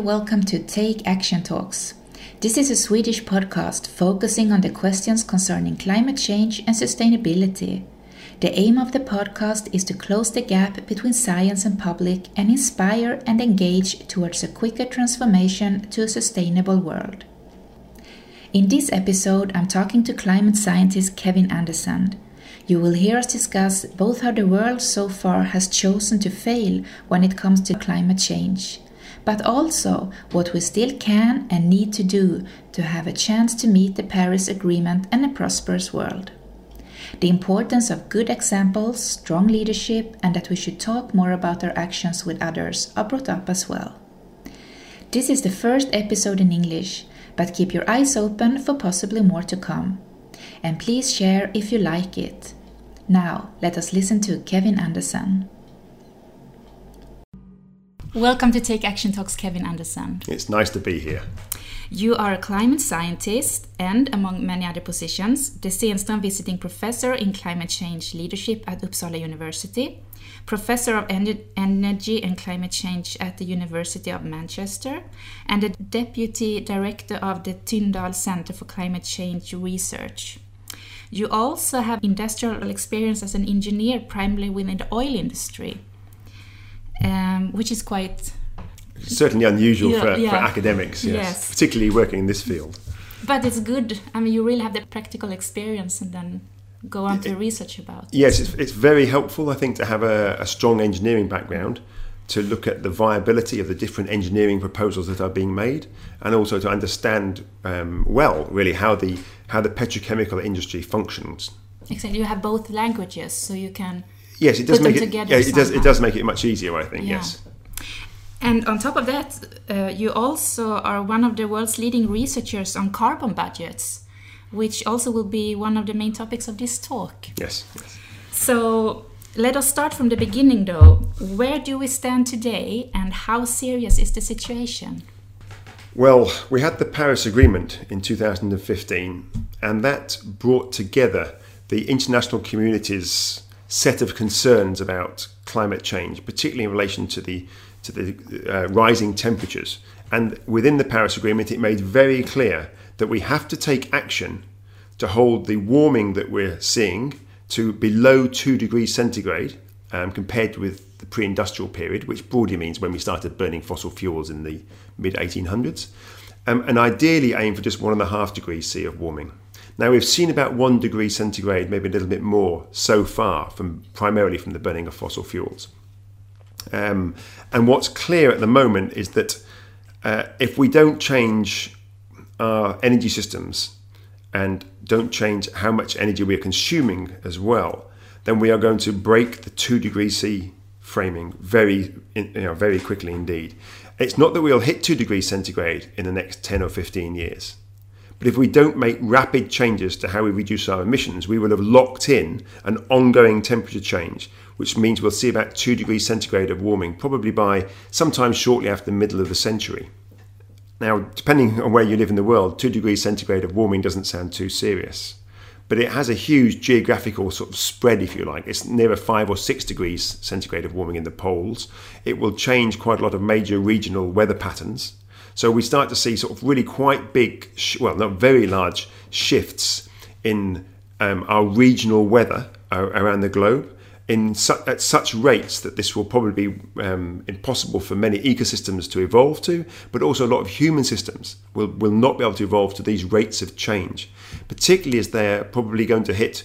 welcome to Take Action Talks. This is a Swedish podcast focusing on the questions concerning climate change and sustainability. The aim of the podcast is to close the gap between science and public and inspire and engage towards a quicker transformation to a sustainable world. In this episode, I'm talking to climate scientist Kevin Anderson. You will hear us discuss both how the world so far has chosen to fail when it comes to climate change, but also what we still can and need to do to have a chance to meet the Paris Agreement and a prosperous world. The importance of good examples, strong leadership, and that we should talk more about our actions with others are brought up as well. This is the first episode in English, but keep your eyes open for possibly more to come. And please share if you like it. Now, let us listen to Kevin Anderson. Welcome to Take Action Talks, Kevin Anderson. It's nice to be here. You are a climate scientist and, among many other positions, the Zennström Visiting Professor in Climate Change Leadership at Uppsala University, Professor of Energy and Climate Change at the University of Manchester, and the Deputy Director of the Tyndall Center for Climate Change Research. You also have industrial experience as an engineer, primarily within the oil industry, um, which is quite certainly unusual yeah, for, yeah. for, academics, yes, yes, particularly working in this field. But it's good. I mean, you really have the practical experience and then go on to research about. Yes, it's, it's, very helpful, I think, to have a, a, strong engineering background to look at the viability of the different engineering proposals that are being made, and also to understand um, well, really, how the how the petrochemical industry functions. Exactly, you have both languages, so you can. Yes, it does make it. Yeah, it does. It does make it much easier, I think. Yeah. Yes. And on top of that, uh, you also are one of the world's leading researchers on carbon budgets, which also will be one of the main topics of this talk. Yes. yes. So let us start from the beginning, though. Where do we stand today, and how serious is the situation? Well, we had the Paris Agreement in 2015, and that brought together the international community's set of concerns about climate change, particularly in relation to the to the uh, rising temperatures. And within the Paris Agreement, it made very clear that we have to take action to hold the warming that we're seeing to below 2 degrees centigrade um, compared with the pre industrial period, which broadly means when we started burning fossil fuels in the mid 1800s, um, and ideally aim for just 1.5 degrees C of warming. Now we've seen about 1 degree centigrade, maybe a little bit more so far, from primarily from the burning of fossil fuels. Um, and what's clear at the moment is that uh, if we don't change our energy systems and don't change how much energy we are consuming as well, then we are going to break the two degrees C framing very, you know, very quickly indeed. It's not that we'll hit two degrees centigrade in the next 10 or 15 years. But if we don't make rapid changes to how we reduce our emissions, we will have locked in an ongoing temperature change, which means we'll see about 2 degrees centigrade of warming, probably by sometime shortly after the middle of the century. Now, depending on where you live in the world, 2 degrees centigrade of warming doesn't sound too serious. But it has a huge geographical sort of spread, if you like. It's nearer 5 or 6 degrees centigrade of warming in the poles. It will change quite a lot of major regional weather patterns. So we start to see sort of really quite big, well, not very large shifts in um, our regional weather around the globe in su- at such rates that this will probably be um, impossible for many ecosystems to evolve to, but also a lot of human systems will, will not be able to evolve to these rates of change, particularly as they're probably going to hit.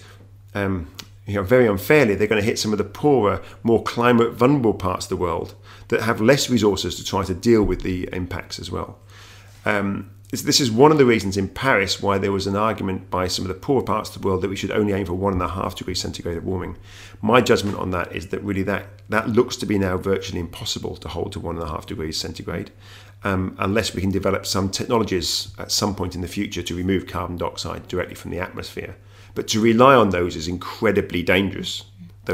Um, you know, very unfairly, they're going to hit some of the poorer, more climate vulnerable parts of the world that have less resources to try to deal with the impacts as well. Um, this is one of the reasons in Paris why there was an argument by some of the poorer parts of the world that we should only aim for one and a half degrees centigrade of warming. My judgment on that is that really that that looks to be now virtually impossible to hold to one and a half degrees centigrade, um, unless we can develop some technologies at some point in the future to remove carbon dioxide directly from the atmosphere. But to rely on those is incredibly dangerous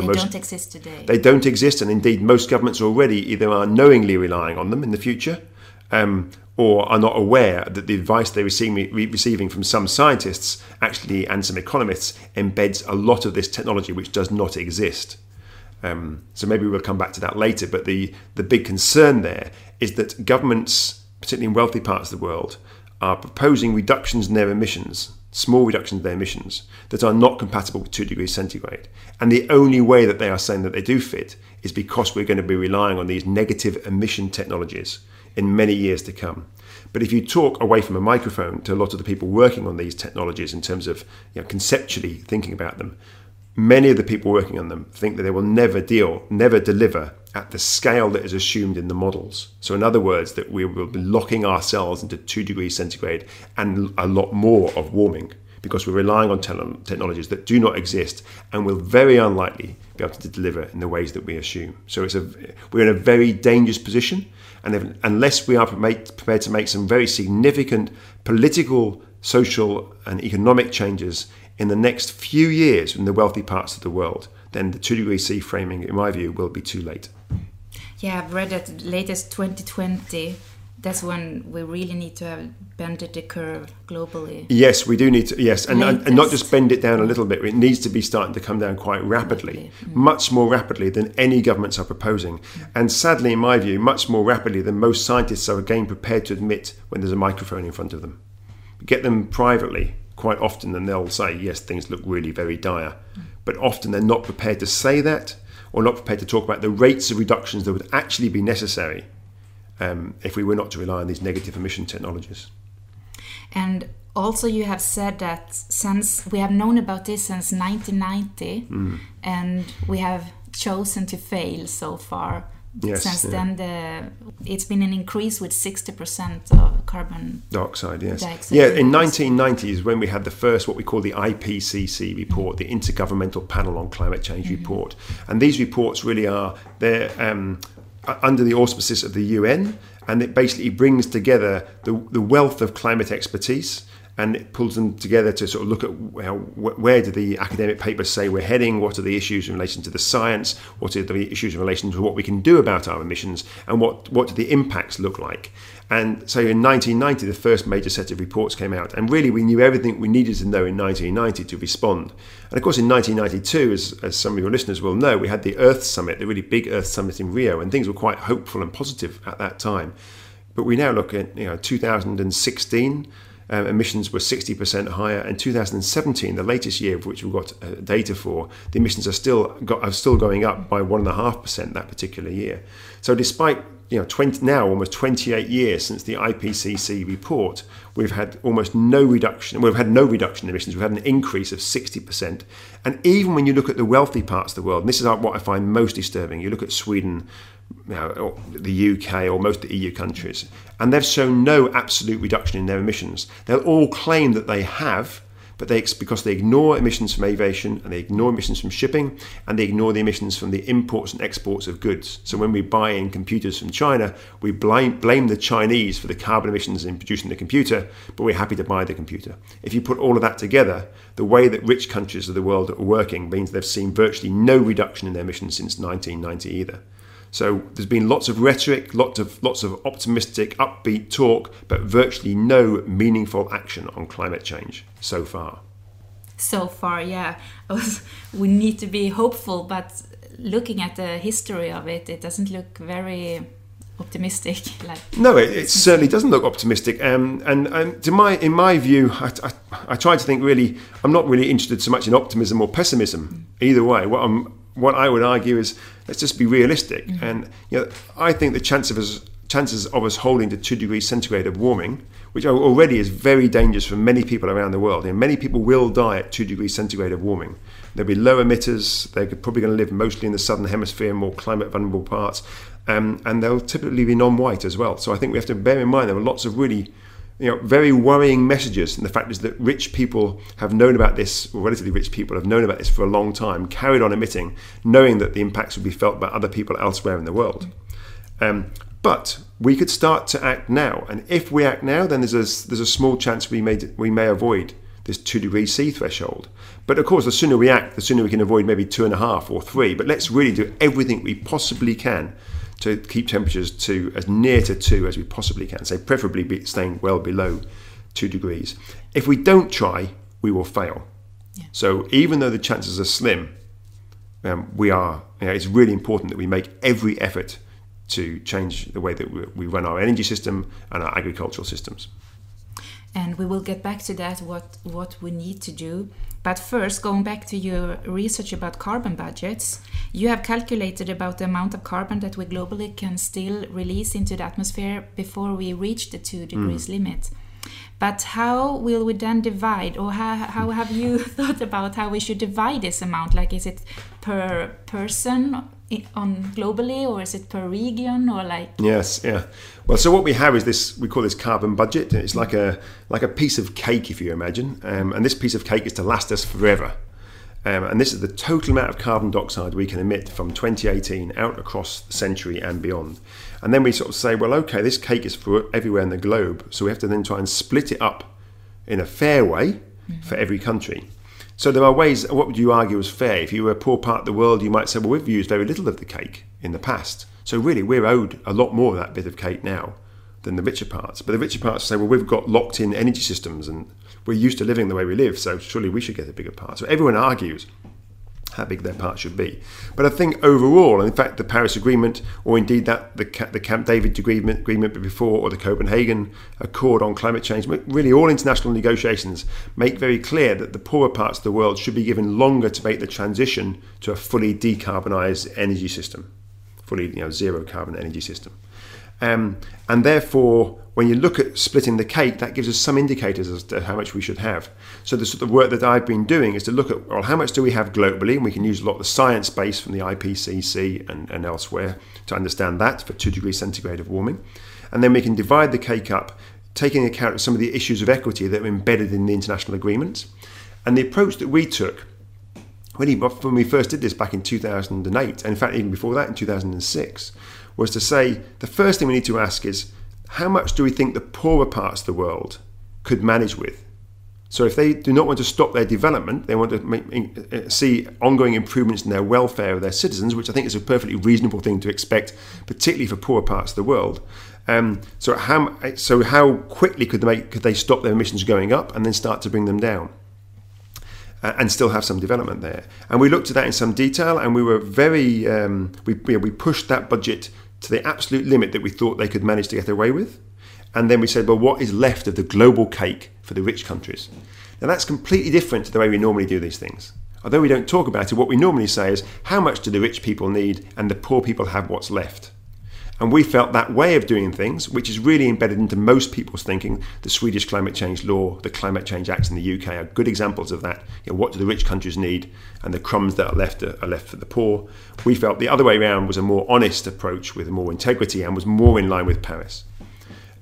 they most, don't exist today. They don't exist, and indeed, most governments already either are knowingly relying on them in the future, um, or are not aware that the advice they're receiving, receiving from some scientists, actually, and some economists, embeds a lot of this technology which does not exist. Um, so maybe we'll come back to that later. But the the big concern there is that governments particularly in wealthy parts of the world, are proposing reductions in their emissions, small reductions in their emissions, that are not compatible with 2 degrees centigrade. And the only way that they are saying that they do fit is because we're going to be relying on these negative emission technologies in many years to come. But if you talk away from a microphone to a lot of the people working on these technologies in terms of you know, conceptually thinking about them, many of the people working on them think that they will never deal, never deliver at the scale that is assumed in the models. So, in other words, that we will be locking ourselves into two degrees centigrade and a lot more of warming because we're relying on te- technologies that do not exist and will very unlikely be able to deliver in the ways that we assume. So, it's a, we're in a very dangerous position. And if, unless we are prepared to make some very significant political, social, and economic changes in the next few years in the wealthy parts of the world, then the two degree C framing, in my view, will be too late. Yeah, I've read that latest 2020. That's when we really need to have bended the curve globally. Yes, we do need to. Yes, and, and not just bend it down a little bit. It needs to be starting to come down quite rapidly, mm. much more rapidly than any governments are proposing. Mm. And sadly, in my view, much more rapidly than most scientists are again prepared to admit when there's a microphone in front of them. Get them privately quite often, and they'll say, "Yes, things look really very dire." Mm but often they're not prepared to say that or not prepared to talk about the rates of reductions that would actually be necessary um, if we were not to rely on these negative emission technologies. And also, you have said that since we have known about this since 1990, mm. and we have chosen to fail so far, Yes, Since yeah. then, the it's been an increase with sixty percent of carbon dioxide. Yes, dioxide yeah. In 1990s, when we had the first what we call the IPCC report, the Intergovernmental Panel on Climate Change mm-hmm. report, and these reports really are they're um, under the auspices of the UN, and it basically brings together the the wealth of climate expertise and it pulls them together to sort of look at where do the academic papers say we're heading, what are the issues in relation to the science, what are the issues in relation to what we can do about our emissions, and what, what do the impacts look like. And so in 1990, the first major set of reports came out, and really we knew everything we needed to know in 1990 to respond. And of course, in 1992, as, as some of your listeners will know, we had the Earth Summit, the really big Earth Summit in Rio, and things were quite hopeful and positive at that time. But we now look at you know 2016 um, emissions were 60% higher. In 2017, the latest year of which we've got uh, data for, the emissions are still got, are still going up by one and a half percent that particular year. So despite you know 20, now almost 28 years since the IPCC report, we've had almost no reduction. We've had no reduction in emissions. We've had an increase of 60%. And even when you look at the wealthy parts of the world, and this is what I find most disturbing, you look at Sweden, know, the UK or most of the EU countries, and they've shown no absolute reduction in their emissions. They'll all claim that they have, but they because they ignore emissions from aviation and they ignore emissions from shipping and they ignore the emissions from the imports and exports of goods. So when we buy in computers from China, we blame, blame the Chinese for the carbon emissions in producing the computer, but we're happy to buy the computer. If you put all of that together, the way that rich countries of the world are working means they've seen virtually no reduction in their emissions since 1990 either. So there's been lots of rhetoric, lots of lots of optimistic, upbeat talk, but virtually no meaningful action on climate change so far. So far, yeah. we need to be hopeful, but looking at the history of it, it doesn't look very optimistic. Like no, it, it certainly doesn't look optimistic. Um, and, and to my, in my view, I, I, I, try to think really. I'm not really interested so much in optimism or pessimism. Mm. Either way, what I'm what I would argue is let's just be realistic. Mm-hmm. And you know, I think the chance of us, chances of us holding to two degrees centigrade of warming, which already is very dangerous for many people around the world, and many people will die at two degrees centigrade of warming. There'll be low emitters. They're probably going to live mostly in the southern hemisphere, more climate vulnerable parts, um, and they'll typically be non-white as well. So I think we have to bear in mind there are lots of really you know, very worrying messages. And the fact is that rich people have known about this, relatively rich people have known about this for a long time, carried on emitting, knowing that the impacts would be felt by other people elsewhere in the world. Um, but we could start to act now, and if we act now, then there's a, there's a small chance we may we may avoid this two degrees C threshold. But of course, the sooner we act, the sooner we can avoid maybe two and a half or three. But let's really do everything we possibly can to keep temperatures to as near to two as we possibly can, say preferably be staying well below two degrees. If we don't try, we will fail. Yeah. So even though the chances are slim, um, we are. You know, it's really important that we make every effort to change the way that we run our energy system and our agricultural systems. And we will get back to that, what, what we need to do. But first, going back to your research about carbon budgets, you have calculated about the amount of carbon that we globally can still release into the atmosphere before we reach the two degrees mm. limit. But how will we then divide, or how, how have you thought about how we should divide this amount? Like, is it per person on globally or is it per region or like yes yeah well so what we have is this we call this carbon budget it's like a like a piece of cake if you imagine um, and this piece of cake is to last us forever um, and this is the total amount of carbon dioxide we can emit from 2018 out across the century and beyond. And then we sort of say, well, okay, this cake is for everywhere in the globe, so we have to then try and split it up in a fair way mm-hmm. for every country. So there are ways, what would you argue is fair? If you were a poor part of the world, you might say, well, we've used very little of the cake in the past. So really, we're owed a lot more of that bit of cake now than the richer parts. But the richer parts say, well, we've got locked in energy systems and we're used to living the way we live, so surely we should get a bigger part. So everyone argues how big their part should be. But I think overall, and in fact, the Paris Agreement, or indeed that the, the Camp David agreement, agreement before, or the Copenhagen Accord on climate change, really all international negotiations make very clear that the poorer parts of the world should be given longer to make the transition to a fully decarbonised energy system, fully you know, zero carbon energy system. Um, and therefore, when you look at splitting the cake, that gives us some indicators as to how much we should have. So the sort of work that I've been doing is to look at well, how much do we have globally, and we can use a lot of the science base from the IPCC and, and elsewhere to understand that for two degrees centigrade of warming, and then we can divide the cake up, taking account of some of the issues of equity that are embedded in the international agreements. And the approach that we took when, when we first did this back in 2008, and in fact even before that in 2006 was to say the first thing we need to ask is how much do we think the poorer parts of the world could manage with? So if they do not want to stop their development, they want to make, uh, see ongoing improvements in their welfare of their citizens, which I think is a perfectly reasonable thing to expect, particularly for poorer parts of the world. Um, so how so how quickly could they make, could they stop their emissions going up and then start to bring them down? and still have some development there. And we looked at that in some detail, and we were very um, we we pushed that budget to the absolute limit that we thought they could manage to get away with. And then we said, well, what is left of the global cake for the rich countries? Now, that's completely different to the way we normally do these things. Although we don't talk about it, what we normally say is, how much do the rich people need and the poor people have what's left? And we felt that way of doing things, which is really embedded into most people's thinking, the Swedish climate change law, the climate change acts in the UK are good examples of that. You know, what do the rich countries need, and the crumbs that are left are, are left for the poor. We felt the other way around was a more honest approach with more integrity and was more in line with Paris.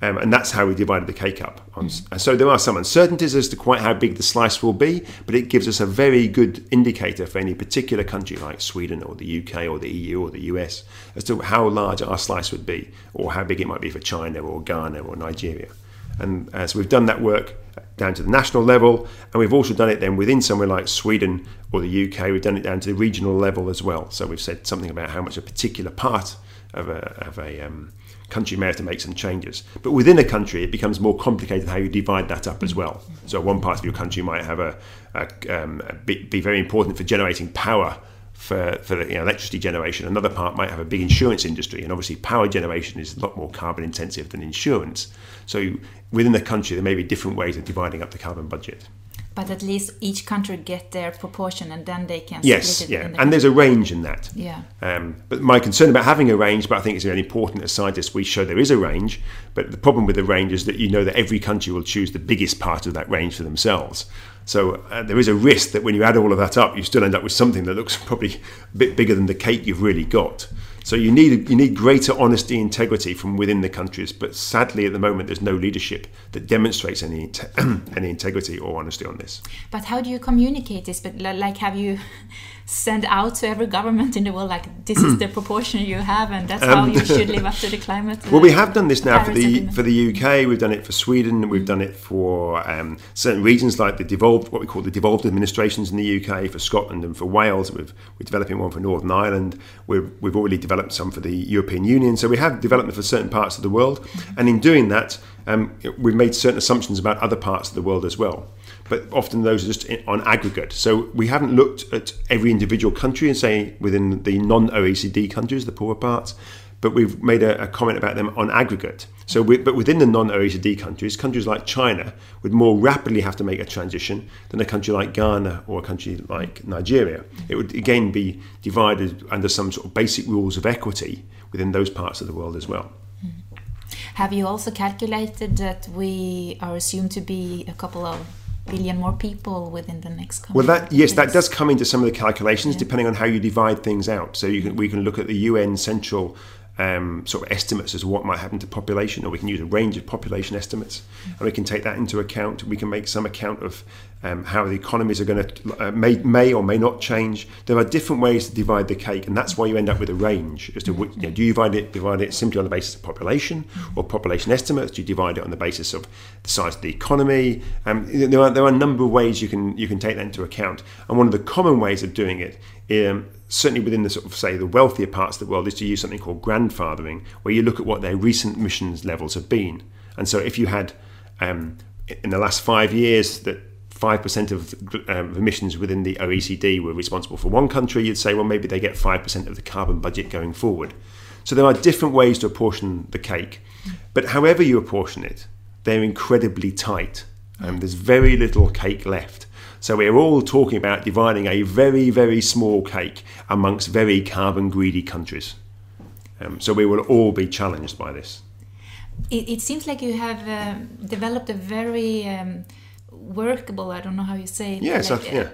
Um, and that's how we divided the cake up. On, so there are some uncertainties as to quite how big the slice will be, but it gives us a very good indicator for any particular country like Sweden or the UK or the EU or the US as to how large our slice would be, or how big it might be for China or Ghana or Nigeria. And uh, so we've done that work down to the national level, and we've also done it then within somewhere like Sweden or the UK. We've done it down to the regional level as well. So we've said something about how much a particular part of a, of a um, country may have to make some changes. But within a country, it becomes more complicated how you divide that up as well. So one part of your country might have a, a, um, a be, be, very important for generating power for, for the, you know, electricity generation. Another part might have a big insurance industry, and obviously power generation is a lot more carbon intensive than insurance. So within the country, there may be different ways of dividing up the carbon budget. But at least each country get their proportion and then they can yes yeah and country. there's a range in that. Yeah. Um, but my concern about having a range but i think it's really important as scientists we show there is a range but the problem with the range is that you know that every country will choose the biggest part of that range for themselves so uh, there is a risk that when you add all of that up you still end up with something that looks probably a bit bigger than the cake you've really got so you need you need greater honesty, integrity from within the countries. But sadly, at the moment, there's no leadership that demonstrates any any integrity or honesty on this. But how do you communicate this? But like, have you send out to every government in the world like this is the proportion you have and that's um, how you should live up to the climate well we have done this now Paris for the agreement. for the UK we've done it for Sweden. We've done it for um, certain regions like the devolved what we call the devolved administrations in the UK for Scotland and for Wales. We've, we're developing one for Northern Ireland. We've, we've already developed some for the European Union. So we have development for certain parts of the world. And in doing that um, we've made certain assumptions about other parts of the world as well but often those are just on aggregate. So we haven't looked at every individual country and say within the non-OECD countries, the poorer parts, but we've made a, a comment about them on aggregate. So, we, but within the non-OECD countries, countries like China would more rapidly have to make a transition than a country like Ghana or a country like Nigeria. It would again be divided under some sort of basic rules of equity within those parts of the world as well. Mm-hmm. Have you also calculated that we are assumed to be a couple of billion more people within the next couple well that yes that does come into some of the calculations yeah. depending on how you divide things out so you can, we can look at the un central um, sort of estimates as to what might happen to population, or we can use a range of population estimates, and we can take that into account. We can make some account of um, how the economies are going to uh, may, may or may not change. There are different ways to divide the cake, and that's why you end up with a range as to you know, do you divide it divide it simply on the basis of population or population estimates? Do you divide it on the basis of the size of the economy? Um, there are there are a number of ways you can you can take that into account, and one of the common ways of doing it. Um, certainly within the sort of say the wealthier parts of the world is to use something called grandfathering where you look at what their recent emissions levels have been and so if you had um, in the last five years that 5% of um, emissions within the OECD were responsible for one country, you'd say, well, maybe they get 5% of the carbon budget going forward. So there are different ways to apportion the cake. But however you apportion it, they're incredibly tight. Um, there's very little cake left. So we're all talking about dividing a very, very small cake amongst very carbon greedy countries. Um, so we will all be challenged by this. It, it seems like you have uh, developed a very um, workable i don't know how you say it yes like, yeah.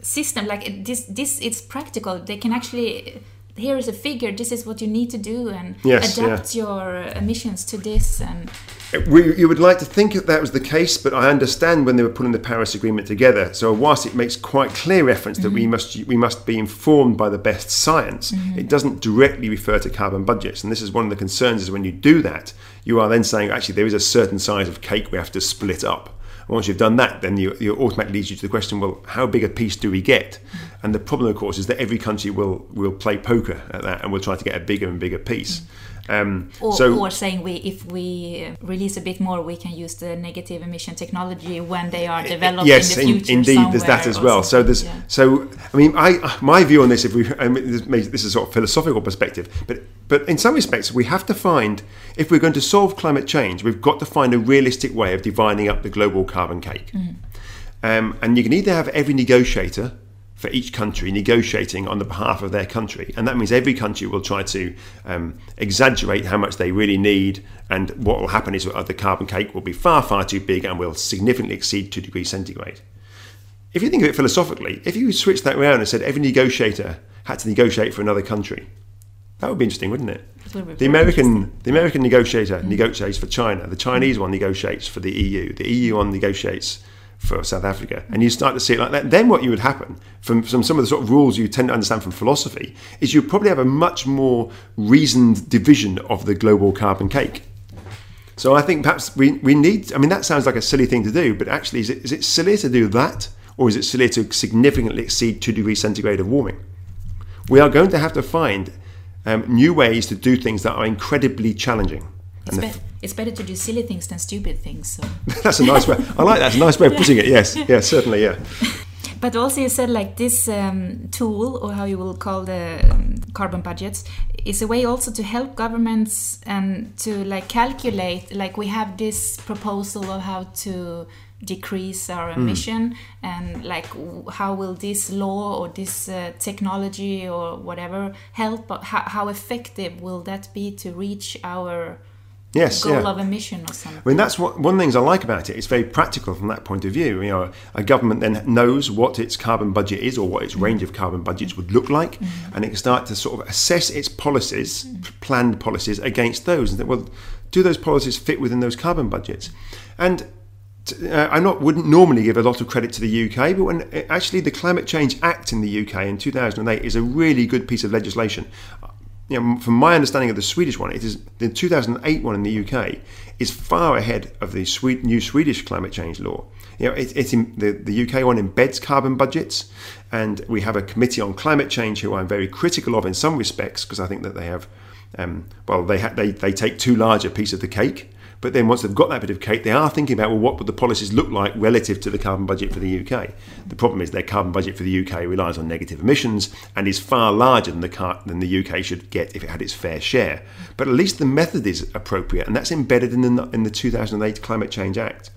system like this this it's practical they can actually here is a figure this is what you need to do and yes, adapt yeah. your emissions to this and you would like to think that that was the case, but I understand when they were putting the Paris Agreement together. So whilst it makes quite clear reference mm-hmm. that we mm-hmm. must we must be informed by the best science, mm-hmm. it doesn't directly refer to carbon budgets. And this is one of the concerns: is when you do that, you are then saying actually there is a certain size of cake we have to split up once you've done that, then you, you automatically leads you to the question: Well, how big a piece do we get? And the problem, of course, is that every country will will play poker at that, and will try to get a bigger and bigger piece. Um, or, so, or saying we, if we release a bit more, we can use the negative emission technology when they are developed yes, in the future. In, indeed, there's that as well. So there's yeah. so I mean, I my view on this, if we I mean, this, this is sort of philosophical perspective, but but in some respects, we have to find if we're going to solve climate change, we've got to find a realistic way of dividing up the global carbon cake. Mm. Um, and you can either have every negotiator for each country negotiating on the behalf of their country. And that means every country will try to um, exaggerate how much they really need. And what will happen is the carbon cake will be far, far too big and will significantly exceed 2 degrees centigrade. If you think of it philosophically, if you switched that around and said every negotiator had to negotiate for another country, that would be interesting, wouldn't it? The American, the American negotiator mm-hmm. negotiates for China. The Chinese one negotiates for the EU. The EU one negotiates for South Africa, and you start to see it like that, then what you would happen from, from some of the sort of rules you tend to understand from philosophy is you probably have a much more reasoned division of the global carbon cake. So I think perhaps we, we need, I mean, that sounds like a silly thing to do, but actually, is it, is it sillier to do that, or is it sillier to significantly exceed 2 degrees centigrade of warming? We are going to have to find um, new ways to do things that are incredibly challenging. It's, be- it's, better to do silly things than stupid things. So. That's a nice way. I like that. It's a nice way of putting it. Yes, yes, certainly, yeah. But also, you said like this um, tool, or how you will call the um, carbon budgets, is a way also to help governments and to like calculate. Like we have this proposal of how to decrease our hmm. emission mm. and like how will this law or this uh, technology or whatever help how, how effective will that be to reach our yes, goal yeah. of emission or something. I mean, that's what one of the things I like about it. It's very practical from that point of view. You know, a government then knows what its carbon budget is or what its range of carbon budgets would look like, mm-hmm. and it can start to sort of assess its policies, mm-hmm. planned policies against those, and think, well, do those policies fit within those carbon budgets? And uh, I not wouldn't normally give a lot of credit to the UK, but when uh, actually the Climate Change Act in the UK in 2008 is a really good piece of legislation you know, from my understanding of the Swedish one, it is the 2008 one in the UK is far ahead of the new Swedish climate change law. You know, it, the, the UK one embeds carbon budgets, and we have a committee on climate change who I'm very critical of in some respects because I think that they have, um, well, they, ha- they they take too large a piece of the cake But then once they've got that bit of cake, they are thinking about well, what would the policies look like relative to the carbon budget for the UK? The problem is their carbon budget for the UK relies on negative emissions and is far larger than the car- than the UK should get if it had its fair share. But at least the method is appropriate, and that's embedded in the in the 2008 Climate Change Act.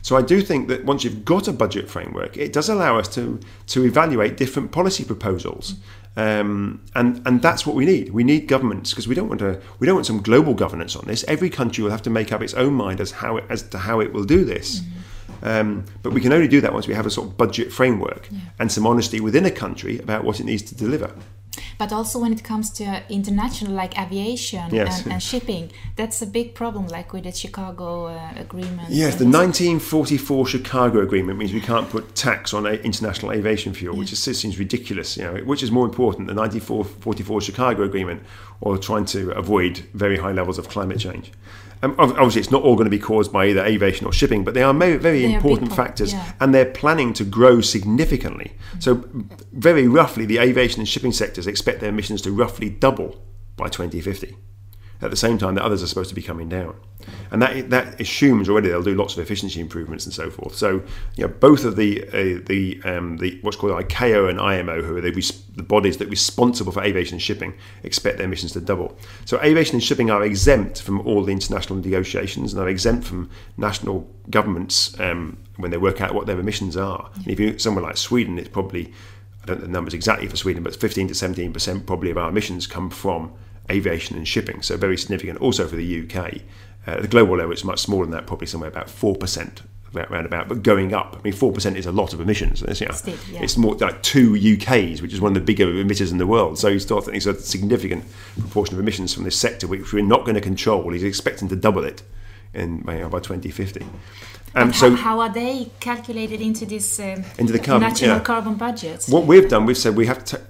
So I do think that once you've got a budget framework, it does allow us to to evaluate different policy proposals, um, and and that's what we need. We need governments because we don't want to we don't want some global governance on this. Every country will have to make up its own mind as how it, as to how it will do this. Mm-hmm. Um, but we can only do that once we have a sort of budget framework yeah. and some honesty within a country about what it needs to deliver but also when it comes to international like aviation yes. and, and, shipping that's a big problem like with the chicago uh, agreement yes the 1944 chicago agreement means we can't put tax on international aviation fuel yeah. which is, seems ridiculous you know which is more important the 1944 chicago agreement or trying to avoid very high levels of climate change um, obviously, it's not all going to be caused by either aviation or shipping, but they are very, very they important factors, yeah. and they're planning to grow significantly. Mm-hmm. So, very roughly, the aviation and shipping sectors expect their emissions to roughly double by 2050 at the same time that others are supposed to be coming down. And that that assumes already they'll do lots of efficiency improvements and so forth. So you know, both of the uh, the um, the what's called ICAO and IMO, who are the, the bodies that are responsible for aviation and shipping, expect their emissions to double. So aviation and shipping are exempt from all the international negotiations and are exempt from national governments um, when they work out what their emissions are. And if you somewhere like Sweden, it's probably I don't know the numbers exactly for Sweden, but 15 to 17 percent probably of our emissions come from aviation and shipping, so very significant. Also for the UK, uh, the global level it's much smaller than that, probably somewhere about four percent round about, but going up. I mean, four percent is a lot of emissions. It's, you know, Still, yeah. it's more like two UKs, which is one of the bigger emitters in the world. So you start thinking it's a significant proportion of emissions from this sector, which we're not going to control. He's expecting to double it in you know, by 2050. Um, so how, how, are they calculated into this um, into the carbon, national yeah. carbon budget? What we've done, we've said we have to.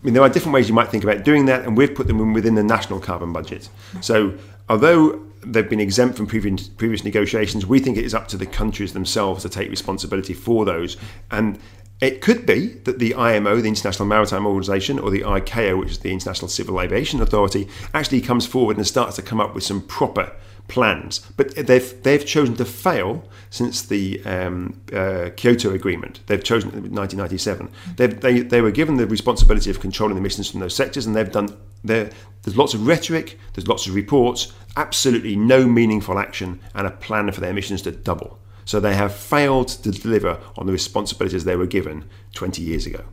I mean, there are different ways you might think about doing that, and we've put them within the national carbon budget. So, although they've been exempt from previous, previous negotiations, we think it is up to the countries themselves to take responsibility for those. And it could be that the IMO, the International Maritime Organization, or the ICAO, which is the International Civil Aviation Authority, actually comes forward and starts to come up with some proper plans. But they've they've chosen to fail since the um, uh, Kyoto Agreement. They've chosen in 1997. They've, they they were given the responsibility of controlling emissions from those sectors, and they've done. There's lots of rhetoric. There's lots of reports. Absolutely no meaningful action, and a plan for their emissions to double. So they have failed to deliver on the responsibilities they were given 20 years ago.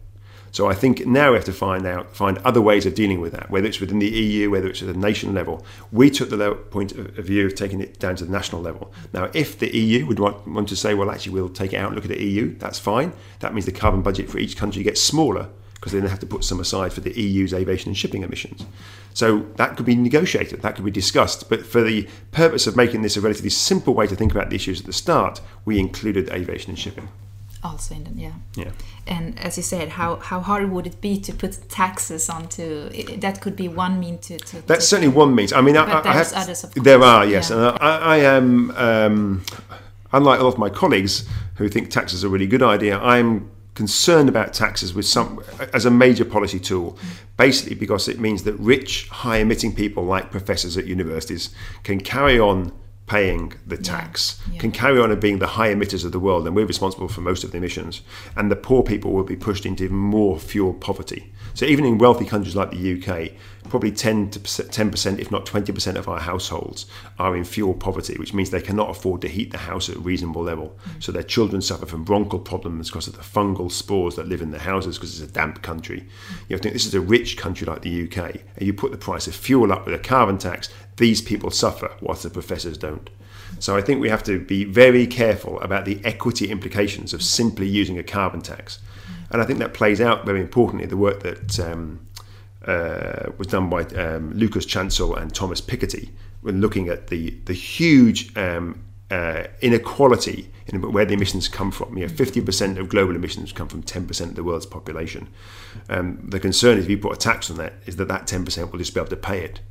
So I think now we have to find out, find other ways of dealing with that, whether it's within the EU, whether it's at the nation level. We took the point of view of taking it down to the national level. Now, if the EU would want, want to say, well, actually, we'll take it out and look at the EU, that's fine. That means the carbon budget for each country gets smaller because then they have to put some aside for the EU's aviation and shipping emissions. So that could be negotiated, that could be discussed. But for the purpose of making this a relatively simple way to think about the issues at the start, we included aviation and shipping all Sweden, yeah. Yeah. And as you said, how, how hard would it be to put taxes onto? That could be one mean to. to That's to, certainly one means. I mean, I, I have, others. There are, yes, yeah. and I, I am. Um, unlike a lot of my colleagues who think taxes are a really good idea, I'm concerned about taxes with some as a major policy tool basically because it means that rich high emitting people like professors at universities can carry on paying the tax yeah, yeah. can carry on being the high emitters of the world, and we're responsible for most of the emissions. And the poor people will be pushed into even more fuel poverty. So even in wealthy countries like the UK, probably 10 to 10%, if not 20% of our households are in fuel poverty, which means they cannot afford to heat the house at a reasonable level. Mm. So their children suffer from bronchial problems because of the fungal spores that live in the houses because it's a damp country. You know, think this is a rich country like the UK, and you put the price of fuel up with a carbon tax, these people suffer whilst the professors don't. So I think we have to be very careful about the equity implications of simply using a carbon tax. And I think that plays out very importantly the work that um, uh, was done by um, Lucas Chancel and Thomas Piketty when looking at the, the huge um, uh, inequality in where the emissions come from. You know, 50% of global emissions come from 10% of the world's population. Um, the concern is if you put a tax on that, is that that 10% will just be able to pay it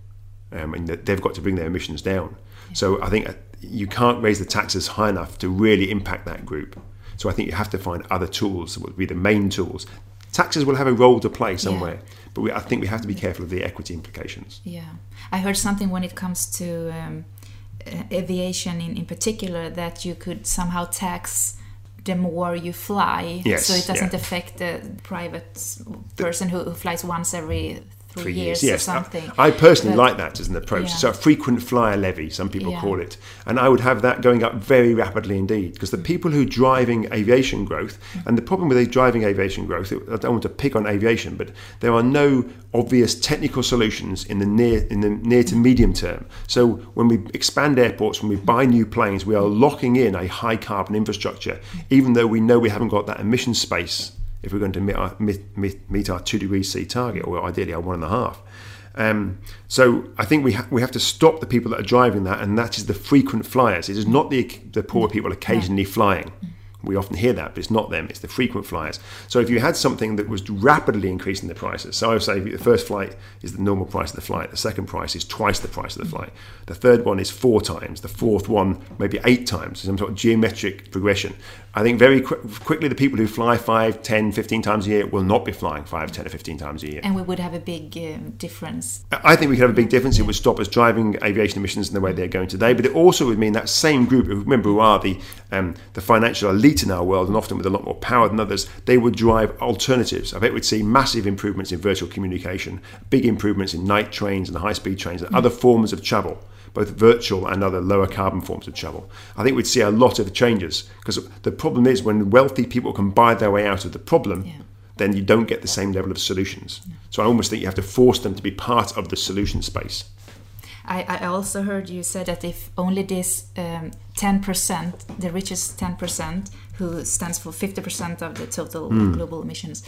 um, and that they've got to bring their emissions down. So I think uh, you can't raise the taxes high enough to really impact that group. So I think you have to find other tools that would be the main tools. Taxes will have a role to play somewhere, yeah. But we, I think we have to be careful of the equity implications. Yeah, I heard something when it comes to um, aviation in, in particular that you could somehow tax the more you fly Yes, so it doesn't yeah. affect the private person who, who flies once every three, years, years. Yes, something I, I personally But- like that as an approach. Yeah. So a frequent flyer levy, some people Yeah. call it, and I would have that going up very rapidly indeed because the people who are driving aviation growth, and the problem with driving aviation growth, I don't want to pick on aviation, but there are no obvious technical solutions in the near in the near to medium term. So when we expand airports, when we buy new planes, we are locking in a high carbon infrastructure, even though we know we haven't got that emission space if we're going to meet our, meet, meet, meet our two degrees C target, or ideally our one and a half. Um, so I think we ha- we have to stop the people that are driving that, and that is the frequent flyers. It is not the the poor people occasionally flying. We often hear that, but it's not them. It's the frequent flyers. So if you had something that was rapidly increasing the prices, so I would say the first flight is the normal price of the flight. The second price is twice the price of the flight. The third one is four times. The fourth one maybe eight times. Some sort of geometric progression. I think very quick, quickly the people who fly 5, 10, 15 times a year will not be flying 5, 10 or 15 times a year. and we would have a big um, difference I think we could have a big difference. It would stop us driving aviation emissions in the way they're going today. But it also would mean that same group, remember, who are the um, the financial elite in our world, and often with a lot more power than others, they would drive alternatives. I bet we'd see massive improvements in virtual communication, big improvements in night trains and high speed trains, and other forms of travel. Both virtual and other lower carbon forms of travel. I think we'd see a lot of changes because the problem is when wealthy people can buy their way out of the problem, Yeah. then you don't get the same level of solutions. So I almost think you have to force them to be part of the solution space. I, I also heard you said that if only this um, 10%, the richest 10%, who stands for 50% of the total Hmm. global emissions,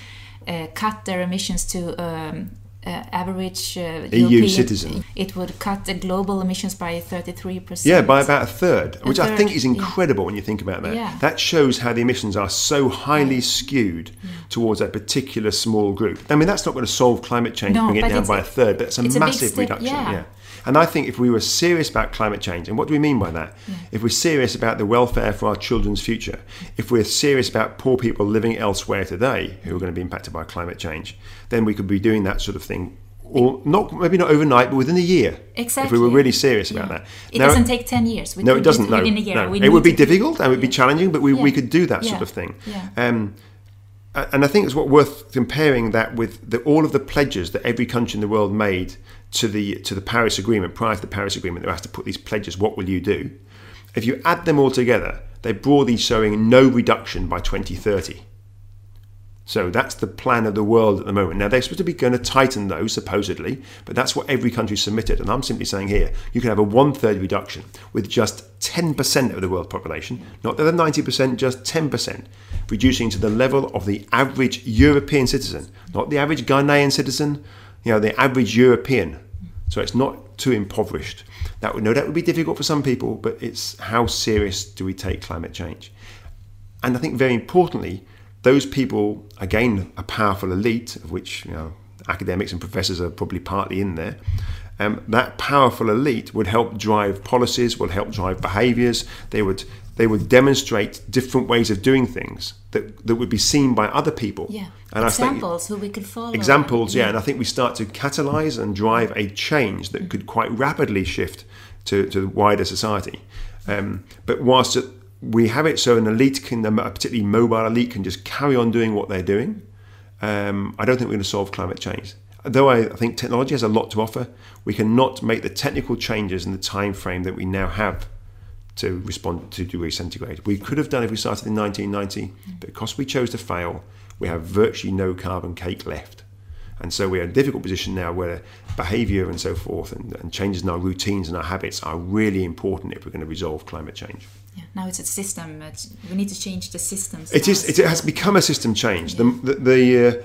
uh, cut their emissions to um, uh, average uh, EU European- citizen. it would cut the global emissions by 33%. Yeah, by about a third, which I think is yeah. incredible when you think about that. Yeah. That shows how the emissions are so highly skewed towards a particular small group. I mean, that's not going to solve climate change, No, bring it down by a- a third, but it's a a massive step, reduction. yeah. And I think if we were serious about climate change, and what do we mean by that? If we're serious about the welfare for our children's future, if we're serious about poor people living elsewhere today who are going to be impacted by climate change, then we could be doing that sort of thing. Or not, maybe not overnight, but within a year. Exactly. If we were really serious about Yeah. that. It Now- doesn't take 10 years. We no, it doesn't. No, no. It would be difficult and it would be challenging, but we, we could do that Yeah. sort of thing. Yeah. Um, and I think it's what worth comparing that with the, all of the pledges that every country in the world made to the to the Paris Agreement prior to the Paris Agreement. They were asked to put these pledges. What will you do? If you add them all together, they're broadly showing no reduction by 2030. So that's the plan of the world at the moment. Now they're supposed to be going to tighten those supposedly, but that's what every country submitted. And I'm simply saying here, you can have a one third reduction with just 10% of the world population, not the other 90%, just 10%, reducing to the level of the average European citizen, not the average Ghanaian citizen, you know, the average European. So it's not too impoverished. That would no doubt would be difficult for some people, but it's how serious do we take climate change? And I think very importantly, those people, again, a powerful elite, of which you know academics and professors are probably partly in there. Um, that powerful elite would help drive policies, would help drive behaviours. They would they would demonstrate different ways of doing things that, that would be seen by other people. Yeah. And I think- Examples who we could follow. examples, yeah. and I think we start to catalyse and drive a change that could quite rapidly shift to, to the wider society. Um, but whilst we have it so an elite can, a particularly mobile elite, can just carry on doing what they're doing, um, I don't think we're going to solve climate change. Though I, I think technology has a lot to offer, we cannot make the technical changes in the time frame that we now have to respond to degree centigrade. We could have done if we started in 1990, but because we chose to fail, we have virtually no carbon cake left. And so we're in a difficult position now where behaviour and so forth and, and changes in our routines and our habits are really important if we're going to resolve climate change. Yeah. Now it's a system. It's, we need to change the systems. It is. It has become a system change. The the, the uh,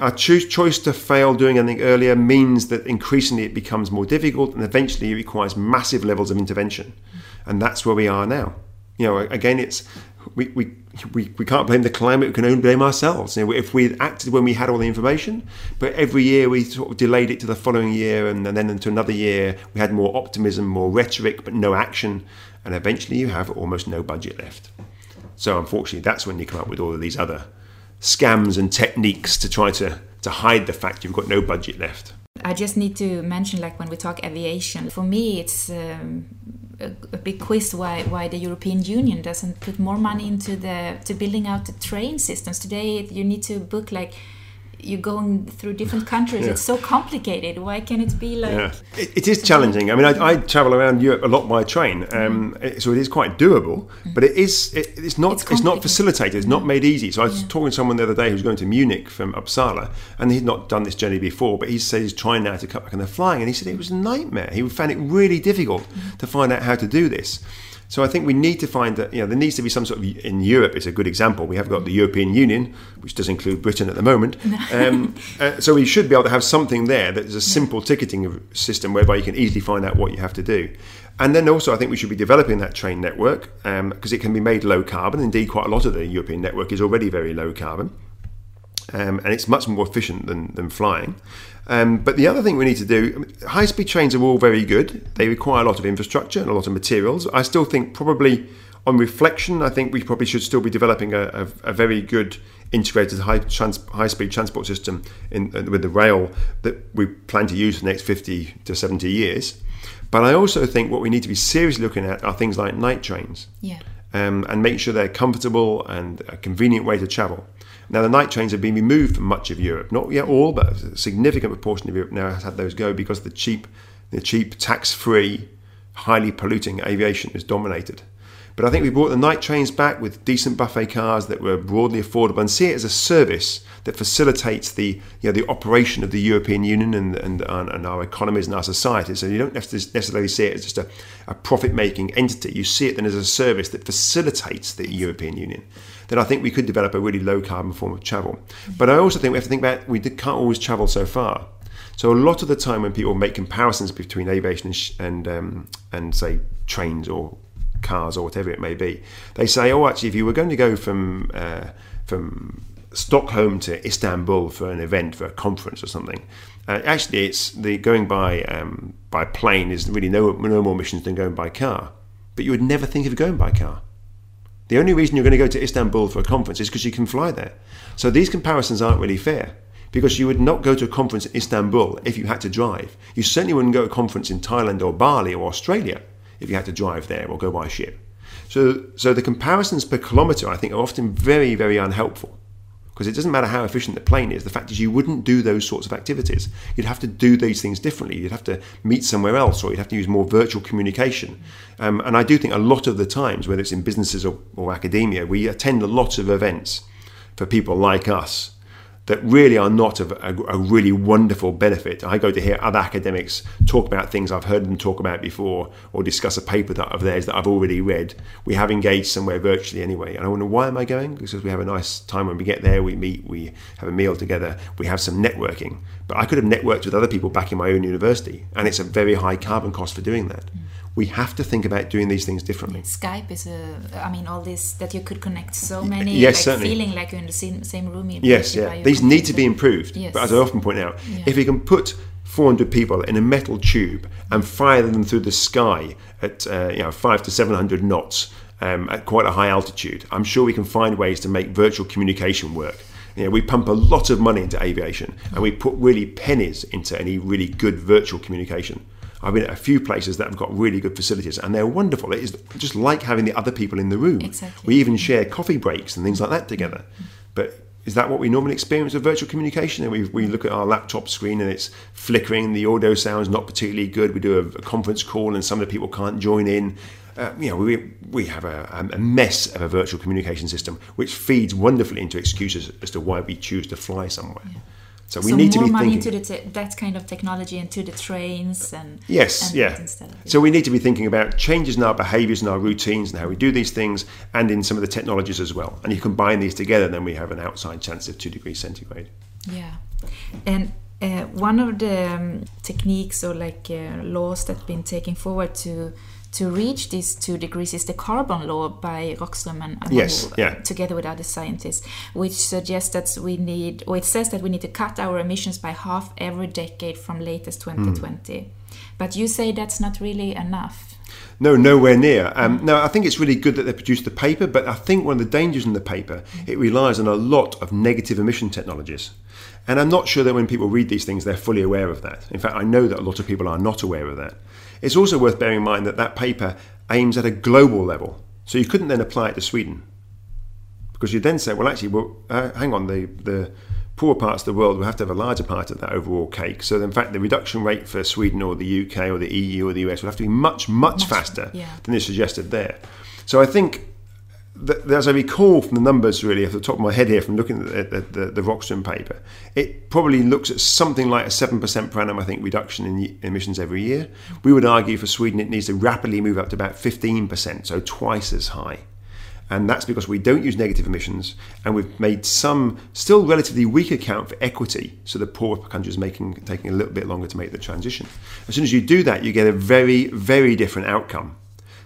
our choose, choice to fail doing anything earlier means that increasingly it becomes more difficult, and eventually it requires massive levels of intervention, and that's where we are now. You know, again, it's we. we we, we can't blame the climate, we can only blame ourselves. You know, if we acted when we had all the information, but every year we sort of delayed it to the following year and, and then into another year, we had more optimism, more rhetoric, but no action, and eventually you have almost no budget left. So unfortunately, that's when you come up with all of these other scams and techniques to try to, to hide the fact you've got no budget left. I just need to mention, like when we talk aviation, for me, it's um, a, big quiz why why the European Union doesn't put more money into the to building out the train systems. Today you need to book like you're going through different countries. Yeah. It's so complicated. Why can it be like? Yeah. It, it is challenging. I mean, I, I, travel around Europe a lot by train, um, mm. so it is quite doable. Mm. But it is it, it's not it's, it's, not facilitated. It's not made easy. So I was yeah. talking to someone the other day who's going to Munich from Uppsala, and he'd not done this journey before, but he said he's trying now to cut back on the flying, and he said it was a nightmare. He found it really difficult mm. to find out how to do this. So I think we need to find that you know there needs to be some sort of in Europe. It's a good example. We have got the European Union, which does include Britain at the moment. Um, uh, so we should be able to have something there that is a simple ticketing system whereby you can easily find out what you have to do. And then also, I think we should be developing that train network because um, it can be made low carbon. Indeed, quite a lot of the European network is already very low carbon. Um, and it's much more efficient than, than flying. Um, but the other thing we need to do, high speed trains are all very good. They require a lot of infrastructure and a lot of materials. I still think, probably on reflection, I think we probably should still be developing a, a, a very good integrated high, trans, high speed transport system in, uh, with the rail that we plan to use for the next 50 to 70 years. But I also think what we need to be seriously looking at are things like night trains. Yeah. Um, and make sure they're comfortable and a convenient way to travel. Now, the night trains have been removed from much of Europe, not yet all, but a significant proportion of Europe now has had those go because the cheap, the cheap, tax-free, highly polluting aviation is dominated. But I think we brought the night trains back with decent buffet cars that were broadly affordable and see it as a service that facilitates the you know, the operation of the European Union and, and, and our economies and our societies. So you don't necessarily see it as just a, a profit making entity. You see it then as a service that facilitates the European Union then I think we could develop a really low carbon form of travel. But I also think we have to think about we can't always travel so far. So a lot of the time when people make comparisons between aviation and um, and say trains or cars or whatever it may be, they say, oh, actually, if you were going to go from uh, from Stockholm to Istanbul for an event, for a conference or something, uh, actually, it's the going by um, by plane is really no no more missions than going by car. But you would never think of going by car. The only reason you're going to go to Istanbul for a conference is because you can fly there. So these comparisons aren't really fair because you would not go to a conference in Istanbul if you had to drive. You certainly wouldn't go to a conference in Thailand or Bali or Australia if you had to drive there or go by ship. So, so the comparisons per kilometre, I think, are often very, very unhelpful because it doesn't matter how efficient the plane is. The fact is, you wouldn't do those sorts of activities. You'd have to do these things differently. You'd have to meet somewhere else, or you'd have to use more virtual communication. Um, and I do think a lot of the times, whether it's in businesses or, or academia, we attend a lot of events for people like us that really are not of a, a, really wonderful benefit. I go to hear other academics talk about things I've heard them talk about before or discuss a paper that of theirs that I've already read. We have engaged somewhere virtually anyway. And I wonder, why am I going? Because we have a nice time when we get there, we meet, we have a meal together, we have some networking. But I could have networked with other people back in my own university, and it's a very high carbon cost for doing that. Mm we have to think about doing these things differently. Skype is a, I mean, all this that you could connect so many, yes, like certainly. feeling like you're in the same, same room. Yes, yeah. These need to be improved. Yes. But as I often point out, yeah. if we can put 400 people in a metal tube and fire them through the sky at uh, you know five to 700 knots um, at quite a high altitude, I'm sure we can find ways to make virtual communication work. You know, we pump a lot of money into aviation and we put really pennies into any really good virtual communication. I've been at a few places that have got really good facilities and they're wonderful. It is just like having the other people in the room. Exactly. We even share coffee breaks and things like that together. But is that what we normally experience with virtual communication? And we, we look at our laptop screen and it's flickering, the audio sound's not particularly good. We do a, a conference call and some of the people can't join in. Uh, you know, we, we have a, a, mess of a virtual communication system which feeds wonderfully into excuses as to why we choose to fly somewhere. Yeah. So we so need to be money thinking to te- that kind of technology and to the trains and yes, and yeah. So we need to be thinking about changes in our behaviours and our routines and how we do these things, and in some of the technologies as well. And you combine these together, then we have an outside chance of two degrees centigrade. Yeah, and uh, one of the um, techniques or like uh, laws that have been taken forward to to reach these two degrees is the carbon law by Rockström and yes, yeah. together with other scientists, which suggests that we need, or it says that we need to cut our emissions by half every decade from latest 2020. Mm. But you say that's not really enough. No, nowhere near. Um, no, I think it's really good that they produced the paper, but I think one of the dangers in the paper, mm. it relies on a lot of negative emission technologies. And I'm not sure that when people read these things, they're fully aware of that. In fact, I know that a lot of people are not aware of that. It's also worth bearing in mind that that paper aims at a global level. So you couldn't then apply it to Sweden. Because you'd then say, well, actually, well, uh, hang on, the, the poor parts of the world will have to have a larger part of that overall cake. So, in fact, the reduction rate for Sweden or the UK or the EU or the US will have to be much, much, much faster yeah. than is suggested there. So, I think as I recall from the numbers, really, off the top of my head here, from looking at the, the, the Rockström paper, it probably looks at something like a 7% per annum, I think, reduction in emissions every year. We would argue for Sweden it needs to rapidly move up to about 15%, so twice as high. And that's because we don't use negative emissions and we've made some still relatively weak account for equity so the poor countries making taking a little bit longer to make the transition. As soon as you do that you get a very very different outcome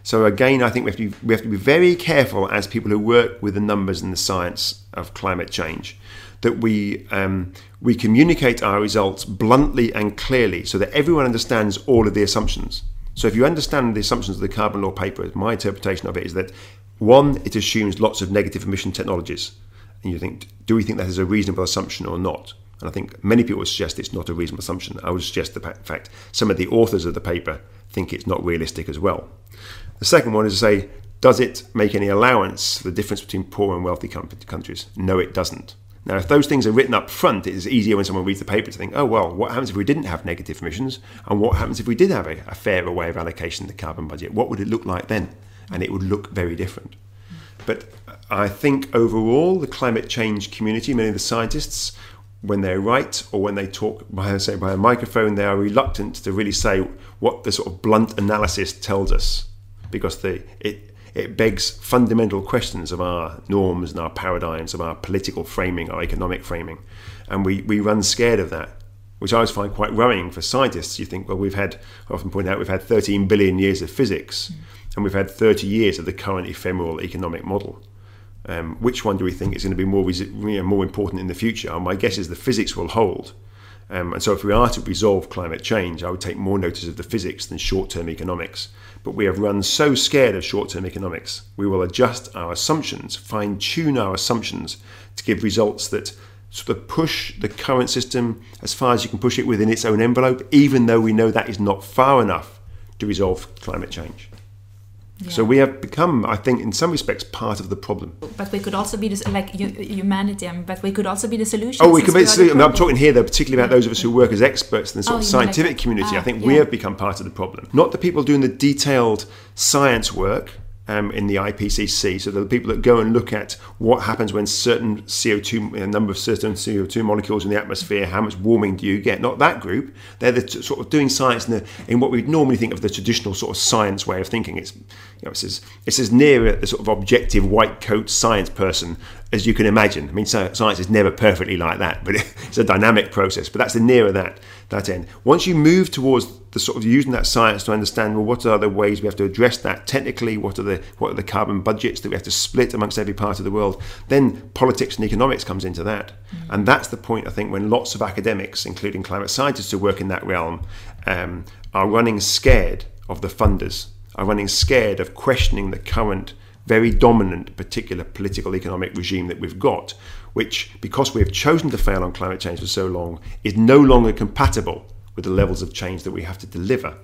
so again i think we have to be, we have to be very careful as people who work with the numbers and the science of climate change that we um, we communicate our results bluntly and clearly so that everyone understands all of the assumptions so if you understand the assumptions of the carbon law paper, my interpretation of it is that one, it assumes lots of negative emission technologies. And you think, do we think that is a reasonable assumption or not? And I think many people suggest it's not a reasonable assumption. I would suggest the fact some of the authors of the paper think it's not realistic as well. The second one is to say, does it make any allowance for the difference between poor and wealthy countries? No, it doesn't. Now, if those things are written up front, it is easier when someone reads the paper to think, oh, well, what happens if we didn't have negative emissions? And what happens if we did have a, a fairer way of allocation of the carbon budget? What would it look like then? and it would look very different. But I think overall, the climate change community, many of the scientists, when they write or when they talk by say by a microphone, they are reluctant to really say what the sort of blunt analysis tells us, because they, it it begs fundamental questions of our norms and our paradigms, of our political framing, our economic framing, and we, we run scared of that, which I always find quite worrying for scientists. You think, well, we've had I often point out we've had 13 billion years of physics. Mm and we've had 30 years of the current ephemeral economic model. Um, which one do we think is going to be more, more important in the future? And my guess is the physics will hold. Um, and so, if we are to resolve climate change, I would take more notice of the physics than short term economics. But we have run so scared of short term economics, we will adjust our assumptions, fine tune our assumptions to give results that sort of push the current system as far as you can push it within its own envelope, even though we know that is not far enough to resolve climate change. So we have become, I think, in some respects, part of the problem. But we could also be this, like humanity. I mean, but we could also be the solution. Oh, we could be. the solution. I'm talking here, though, particularly about those of us who work as experts in the sort oh, of scientific like community. Ah, I think yeah. we have become part of the problem, not the people doing the detailed science work um, in the IPCC. So the people that go and look at what happens when certain CO2, a number of certain CO2 molecules in the atmosphere, how much warming do you get? Not that group. They're the t- sort of doing science in, the, in what we'd normally think of the traditional sort of science way of thinking. It's, you know, it's, as, it's as near the sort of objective white coat science person as you can imagine. I mean, science is never perfectly like that, but it's a dynamic process. But that's the nearer that that end. Once you move towards the sort of using that science to understand well what are the ways we have to address that technically, what are the what are the carbon budgets that we have to split amongst every part of the world, then politics and economics comes into that. Mm-hmm. And that's the point I think when lots of academics, including climate scientists who work in that realm, um, are running scared of the funders, are running scared of questioning the current very dominant particular political economic regime that we've got which, because we have chosen to fail on climate change for so long, is no longer compatible with the levels of change that we have to deliver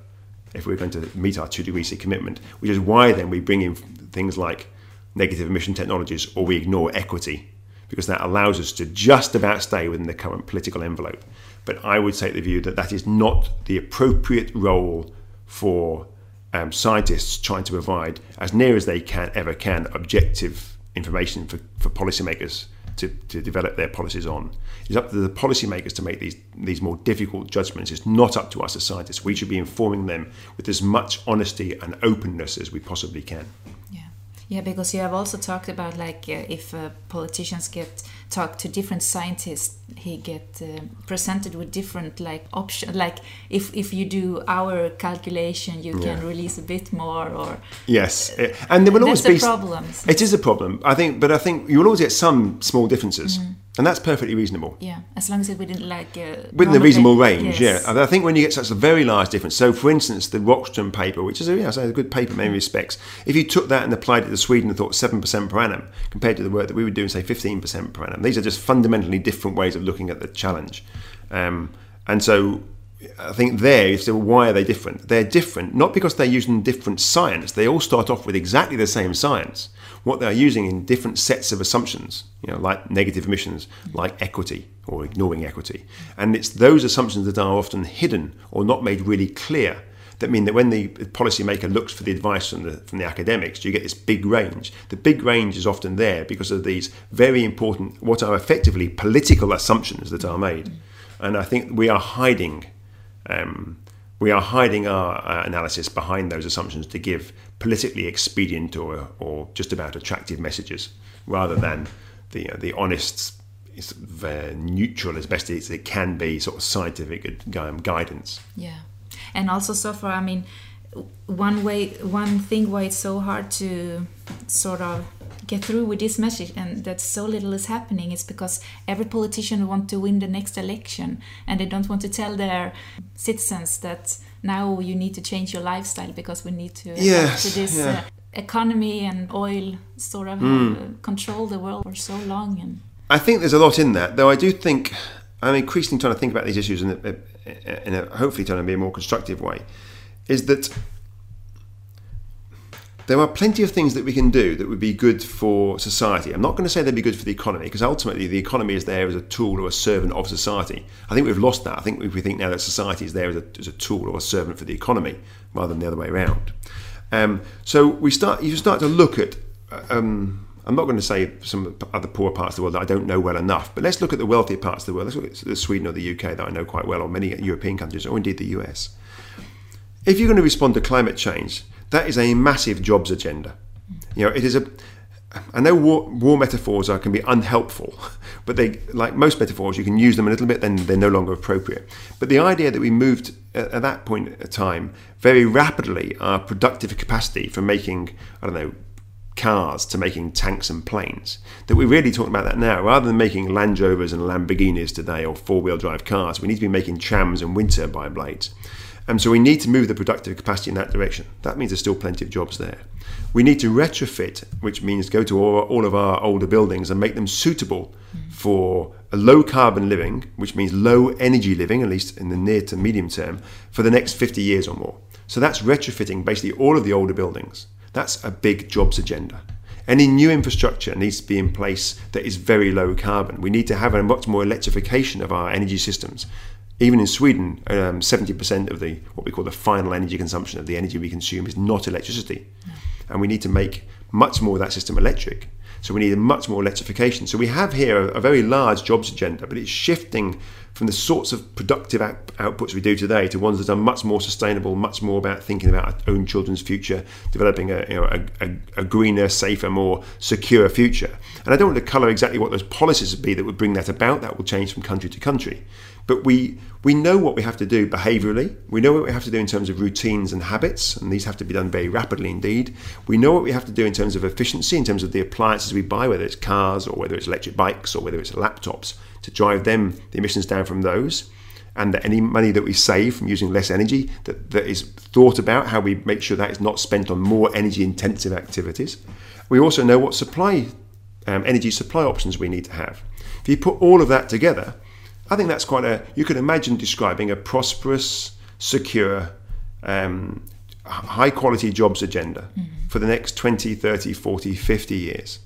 if we're going to meet our two degree C commitment, which is why then we bring in things like negative emission technologies or we ignore equity, because that allows us to just about stay within the current political envelope. But I would take the view that that is not the appropriate role for um, scientists trying to provide, as near as they can ever can, objective information for, for policymakers to, to develop their policies on. It's up to the policymakers to make these, these more difficult judgments. It's not up to us as scientists. We should be informing them with as much honesty and openness as we possibly can. Yeah, yeah, because you have also talked about like uh, if uh, politicians get talk to different scientists he get uh, presented with different like options like if if you do our calculation you yeah. can release a bit more or yes. and there will always be problems it is a problem. I think but i think you will always get some small differences. Mm. and that's perfectly reasonable. Yeah as long as it within like uh, within the reasonable range yes. yeah i think when you get such a very large difference so for instance the rockström paper which is a, yeah, a good paper in many respects if you took that and applied it to sweden and thought 7% per annum compared to the work that we would do and say 15% per annum these are just fundamentally different ways of looking at the challenge. Um, and so I think there is so why are they different? They're different not because they're using different science. They all start off with exactly the same science. What they're using in different sets of assumptions, you know, like negative emissions, like equity or ignoring equity. And it's those assumptions that are often hidden or not made really clear that mean that when the policymaker looks for the advice from the from the academics, you get this big range. The big range is often there because of these very important, what are effectively political assumptions that are made. And I think we are hiding um, we are hiding our uh, analysis behind those assumptions to give politically expedient or, or just about attractive messages rather than the, uh, the honest, uh, neutral as best as it can be sort of scientific guidance. Yeah. And also, so far, I mean, one way, one thing why it's so hard to sort of get through with this message and that so little is happening is because every politician want to win the next election and they don't want to tell their citizens that now you need to change your lifestyle because we need to yes, to this yeah. uh, economy and oil sort of mm. control the world for so long and I think there's a lot in that though I do think I'm increasingly trying to think about these issues in a, in a hopefully trying to be a more constructive way is that there are plenty of things that we can do that would be good for society. I'm not going to say they'd be good for the economy because ultimately the economy is there as a tool or a servant of society. I think we've lost that. I think we think now that society is there as a, as a tool or a servant for the economy rather than the other way around. Um, so we start. You start to look at. Um, I'm not going to say some other poor parts of the world that I don't know well enough, but let's look at the wealthier parts of the world. Let's look at Sweden or the UK that I know quite well, or many European countries, or indeed the US. If you're going to respond to climate change, that is a massive jobs agenda. You know, it is a. I know war, war metaphors are, can be unhelpful, but they, like most metaphors, you can use them a little bit, then they're no longer appropriate. But the idea that we moved at, at that point in time very rapidly our productive capacity for making, I don't know, cars to making tanks and planes. That we're really talking about that now. Rather than making Land Rovers and Lamborghinis today or four wheel drive cars, we need to be making trams and wind turbine blades. And so we need to move the productive capacity in that direction. That means there's still plenty of jobs there. We need to retrofit, which means go to all, of our older buildings and make them suitable mm-hmm. for a low carbon living, which means low energy living, at least in the near to medium term, for the next 50 years or more. So that's retrofitting basically all of the older buildings. That's a big jobs agenda. Any new infrastructure needs to be in place that is very low carbon. We need to have a much more electrification of our energy systems even in Sweden, um, 70% of the what we call the final energy consumption of the energy we consume is not electricity, and we need to make much more of that system electric. So we need a much more electrification. So we have here a, a very large jobs agenda, but it's shifting from the sorts of productive out- outputs we do today to ones that are much more sustainable, much more about thinking about our own children's future, developing a, you know, a, a, a greener, safer, more secure future. And I don't want to colour exactly what those policies would be that would bring that about. That will change from country to country. But we we know what we have to do behaviourally. We know what we have to do in terms of routines and habits, and these have to be done very rapidly indeed. We know what we have to do in terms of efficiency, in terms of the appliances we buy, whether it's cars or whether it's electric bikes or whether it's laptops, to drive them the emissions down from those. And that any money that we save from using less energy, that, that is thought about how we make sure that is not spent on more energy intensive activities. We also know what supply um, energy supply options we need to have. If you put all of that together, I think that's quite a, you could imagine describing a prosperous, secure, um, high quality jobs agenda mm-hmm. for the next 20, 30, 40, 50 years.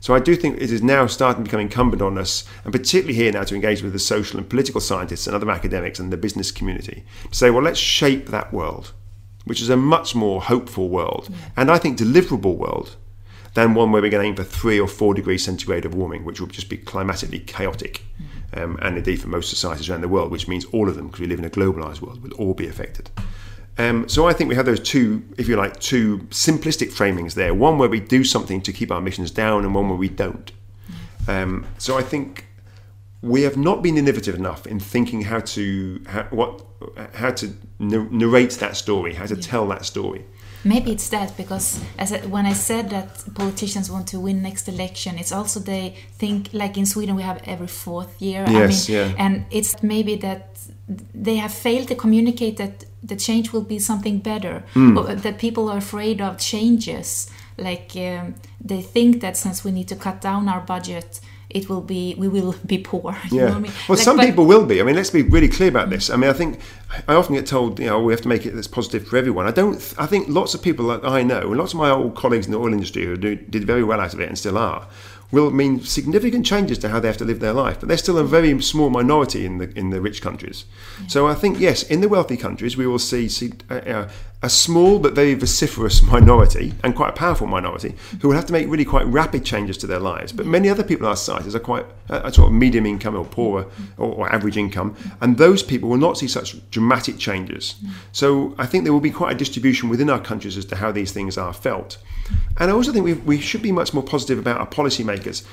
So I do think it is now starting to become incumbent on us, and particularly here now to engage with the social and political scientists and other academics and the business community, to say, well, let's shape that world, which is a much more hopeful world, yeah. and I think deliverable world, than one where we're going to aim for three or four degrees centigrade of warming, which will just be climatically chaotic. Mm-hmm um, and indeed for most societies around the world, which means all of them, because we live in a globalized world, will all be affected. Um, so I think we have those two, if you like, two simplistic framings there. One where we do something to keep our emissions down, and one where we don't. Um, so I think we have not been innovative enough in thinking how to how, what how to narrate that story, how to yeah. tell that story. Maybe it's that because as I, when I said that politicians want to win next election, it's also they think like in Sweden we have every fourth year. Yes, I mean, yeah. And it's maybe that they have failed to communicate that the change will be something better, mm. that people are afraid of changes. Like um, they think that since we need to cut down our budget, it will be we will be poor. You Yeah. I mean? Well, Like, some people will be. I mean, let's be really clear about this. I mean, I think I often get told, you know, we have to make it that's positive for everyone. I don't. I think lots of people that I know, and lots of my old colleagues in the oil industry who do, did very well out of it and still are, will mean significant changes to how they have to live their life. But they're still a very small minority in the in the rich countries. So I think yes, in the wealthy countries, we will see, see uh, uh, a small but very vociferous minority and quite a powerful minority who will have to make really quite rapid changes to their lives. But many other people in our societies are quite a sort of medium income or poorer or, or average income, and those people will not see such dramatic changes. So I think there will be quite a distribution within our countries as to how these things are felt. And I also think we, we should be much more positive about our policymakers.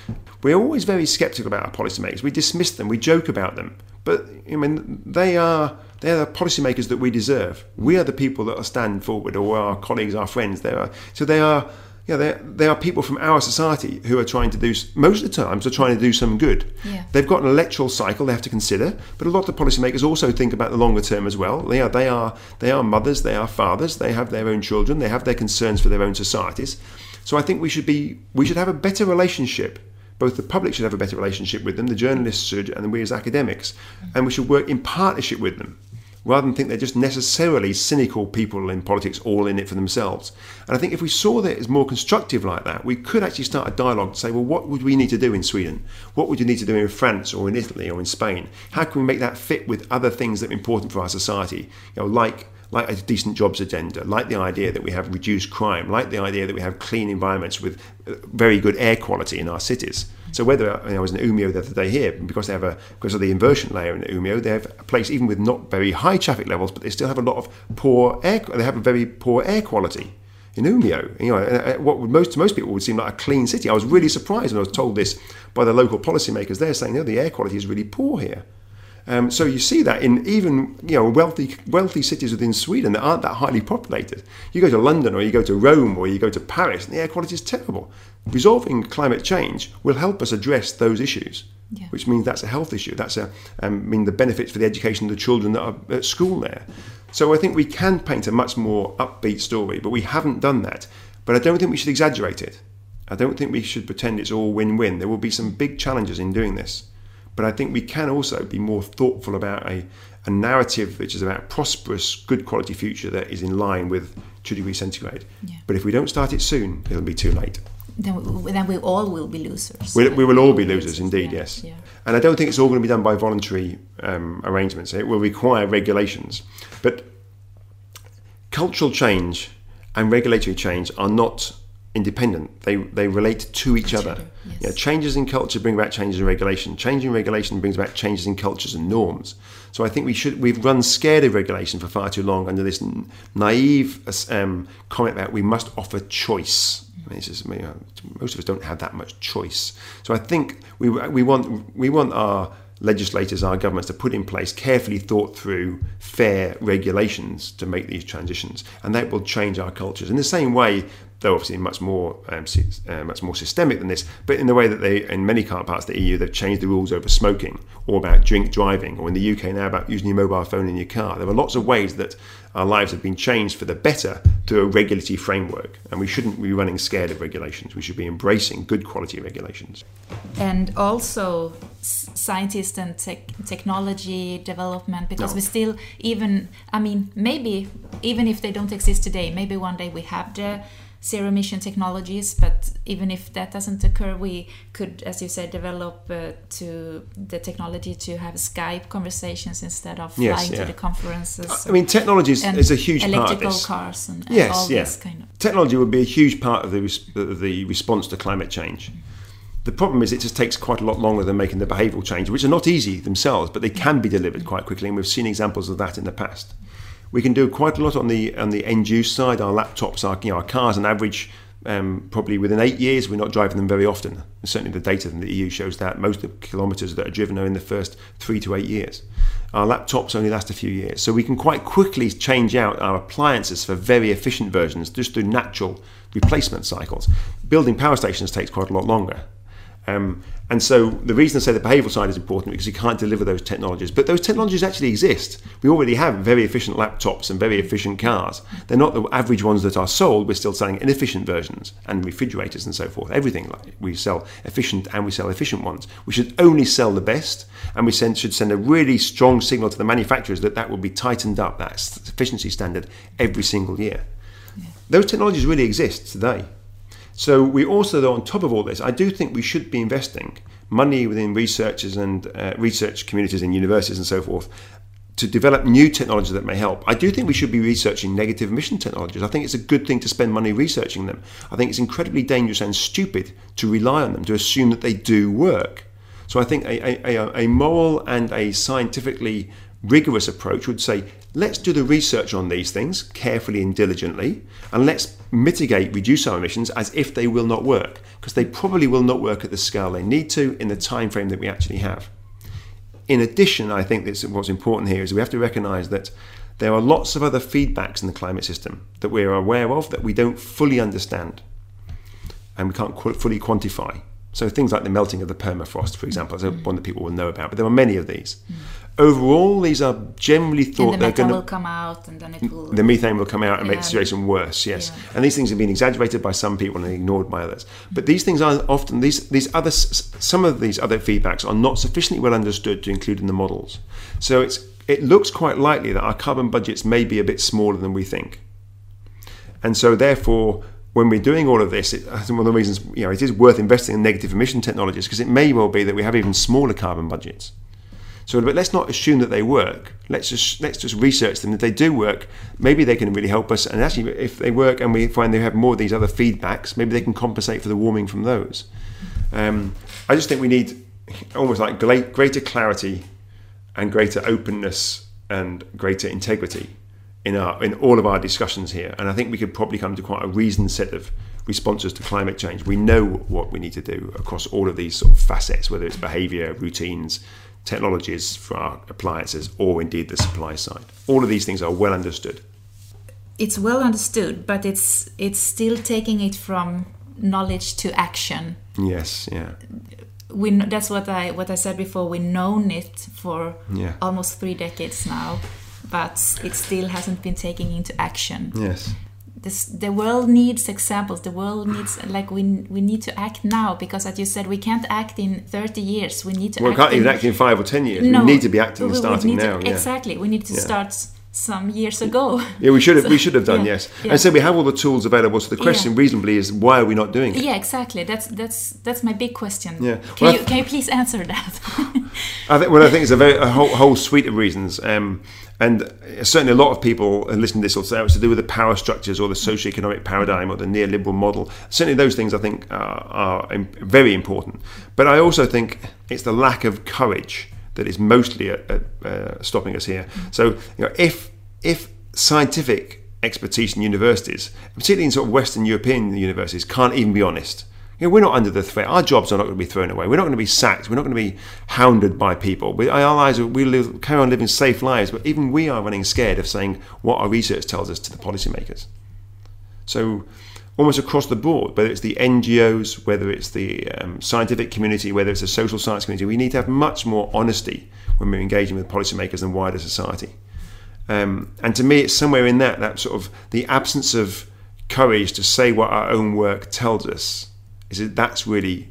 We're always very sceptical about our policymakers. We dismiss them, we joke about them, but I mean they are they're the policymakers that we deserve. We are the people that are stand forward, or our colleagues, our friends. They are so they are. Yeah, they they are people from our society who are trying to do most of the times are trying to do some good. Yeah. They've got an electoral cycle they have to consider, but a lot of the policymakers also think about the longer term as well. They are they are they are mothers, they are fathers, they have their own children, they have their concerns for their own societies. So I think we should be we should have a better relationship. Both the public should have a better relationship with them, the journalists should, and we as academics, and we should work in partnership with them rather than think they're just necessarily cynical people in politics all in it for themselves. And I think if we saw that as more constructive like that, we could actually start a dialogue to say, well, what would we need to do in Sweden? What would you need to do in France or in Italy or in Spain? How can we make that fit with other things that are important for our society? You know, like like a decent jobs agenda, like the idea that we have reduced crime, like the idea that we have clean environments with uh, very good air quality in our cities. So whether know, I was in Umeå the other day here, because they have a because of the inversion layer in Umeå, they have a place even with not very high traffic levels, but they still have a lot of poor air. They have a very poor air quality in Umeå. You know, uh, what most most people would seem like a clean city. I was really surprised when I was told this by the local policymakers. They're saying, no, the air quality is really poor here. Um, so you see that in even you know wealthy wealthy cities within Sweden that aren't that highly populated. You go to London or you go to Rome or you go to Paris, and the air quality is terrible. Resolving climate change will help us address those issues, Yeah. which means that's a health issue. That's a um, mean the benefits for the education of the children that are at school there. So I think we can paint a much more upbeat story, but we haven't done that. But I don't think we should exaggerate it. I don't think we should pretend it's all win-win. There will be some big challenges in doing this. But I think we can also be more thoughtful about a, a narrative which is about prosperous, good quality future that is in line with two degrees centigrade. Yeah. But if we don't start it soon, it'll be too late. then we, then we all will be losers. We, we will all be losers, indeed, Yeah, yes. yeah. And I don't think it's all going to be done by voluntary um, arrangements. It will require regulations. But cultural change and regulatory change are not independent. They, they relate to each, other. yes. You know, changes in culture bring about changes in regulation. Change in regulation brings about changes in cultures and norms. So I think we should we've run scared of regulation for far too long under this naive um, comment about we must offer choice. I mean, just, you know, most of us don't have that much choice. So I think we we want we want our legislators, our governments to put in place carefully thought through, fair regulations to make these transitions, and that will change our cultures. In the same way, though obviously much more um, uh, much more systemic than this, but in the way that they in many parts of the EU they've changed the rules over smoking or about drink driving, or in the UK now about using your mobile phone in your car. There are lots of ways that our lives have been changed for the better through a regulatory framework, and we shouldn't be running scared of regulations. We should be embracing good quality regulations. and also scientists and tech technology development because No. we still even i mean maybe even if they don't exist today maybe one day we have the zero emission technologies but even if that doesn't occur we could as you said develop uh, to the technology to have skype conversations instead of Yes, flying yeah. to the conferences I mean, technology is, is a huge part of electrical this. cars and, and Yes, all yeah. this kind of Technology would be a huge part of the, res- the response to climate change. The problem is it just takes quite a lot longer than making the behavioural change, which are not easy themselves, but they can be delivered quite quickly, and we've seen examples of that in the past. We can do quite a lot on the on the end use side. Our laptops, our you know, our cars, on average, um, probably within eight years, we're not driving them very often. And certainly, the data from the EU shows that most of the kilometres that are driven are in the first three to eight years. Our laptops only last a few years, so we can quite quickly change out our appliances for very efficient versions just through natural replacement cycles. Building power stations takes quite a lot longer. Um, and so the reason I say the behavioural side is important because you can't deliver those technologies. But those technologies actually exist. We already have very efficient laptops and very efficient cars. They're not the average ones that are sold. We're still selling inefficient versions and refrigerators and so forth. Everything like we sell efficient and we sell efficient ones. We should only sell the best, and we send, should send a really strong signal to the manufacturers that that will be tightened up that efficiency standard every single year. Yeah. Those technologies really exist today. So we also, though, on top of all this, I do think we should be investing money within researchers and uh, research communities and universities and so forth to develop new technology that may help. I do think we should be researching negative emission technologies. I think it's a good thing to spend money researching them. I think it's incredibly dangerous and stupid to rely on them, to assume that they do work. So I think a, a, a moral and a scientifically rigorous approach would say let's do the research on these things carefully and diligently, and let's mitigate, reduce our emissions as if they will not work, because they probably will not work at the scale they need to in the time frame that we actually have. In addition, I think that what's important here is we have to recognise that there are lots of other feedbacks in the climate system that we're aware of that we don't fully understand and we can't fully quantify. So things like the melting of the permafrost, for example, is one that people will know about, but there are many of these. Mm overall, these are generally thought the they're going to come out, and then it mm, will. The methane will come out and yeah. make the situation worse. Yes, yeah. and these things have been exaggerated by some people and ignored by others. But these things are often these these other some of these other feedbacks are not sufficiently well understood to include in the models. So it's it looks quite likely that our carbon budgets may be a bit smaller than we think, and so therefore when we're doing all of this, it, one of the reasons you know it is worth investing in negative emission technologies because it may well be that we have even smaller carbon budgets. So, but let's not assume that they work. Let's just let's just research them. If they do work, maybe they can really help us. And actually, if they work and we find they have more of these other feedbacks, maybe they can compensate for the warming from those. Um, I just think we need almost like greater clarity and greater openness and greater integrity in our in all of our discussions here. And I think we could probably come to quite a reasoned set of responses to climate change. We know what we need to do across all of these sort of facets, whether it's behaviour, routines, technologies for our appliances, or indeed the supply side. All of these things are well understood. It's well understood, but it's it's still taking it from knowledge to action. Yes, yeah. We that's what I what I said before. We've known it for yeah. almost three decades now, but it still hasn't been taken into action. Yes this, the world needs examples the world needs like we we need to act now because as you said we can't act in 30 years we need to well, act we can't even act in 5 or 10 years no, we need to be acting and starting now to, yeah. exactly we need to yeah. start some years ago. Yeah we should have so, we should have done yeah, yes. Yeah. and so we have all the tools available. So the question reasonably is why are we not doing it? Yeah exactly. That's that's that's my big question. Yeah. Can, well, you, can you please answer that? I think well I think it's a very a whole, whole suite of reasons. Um, and certainly, a lot of people listening to this will say it's to do with the power structures or the socio-economic paradigm or the neoliberal model. Certainly, those things I think are, are very important. But I also think it's the lack of courage that is mostly at, at, uh, stopping us here. So, you know, if if scientific expertise in universities, particularly in sort of Western European universities, can't even be honest you know, we're not under the threat. Our jobs are not going to be thrown away. We're not going to be sacked. We're not going to be hounded by people. We, our lives, we live, carry on living safe lives, but even we are running scared of saying what our research tells us to the policymakers. So, almost across the board, whether it's the NGOs, whether it's the um, scientific community, whether it's the social science community, we need to have much more honesty when we're engaging with policymakers and wider society. Um, and to me, it's somewhere in that, that sort of the absence of courage to say what our own work tells us is that that's really,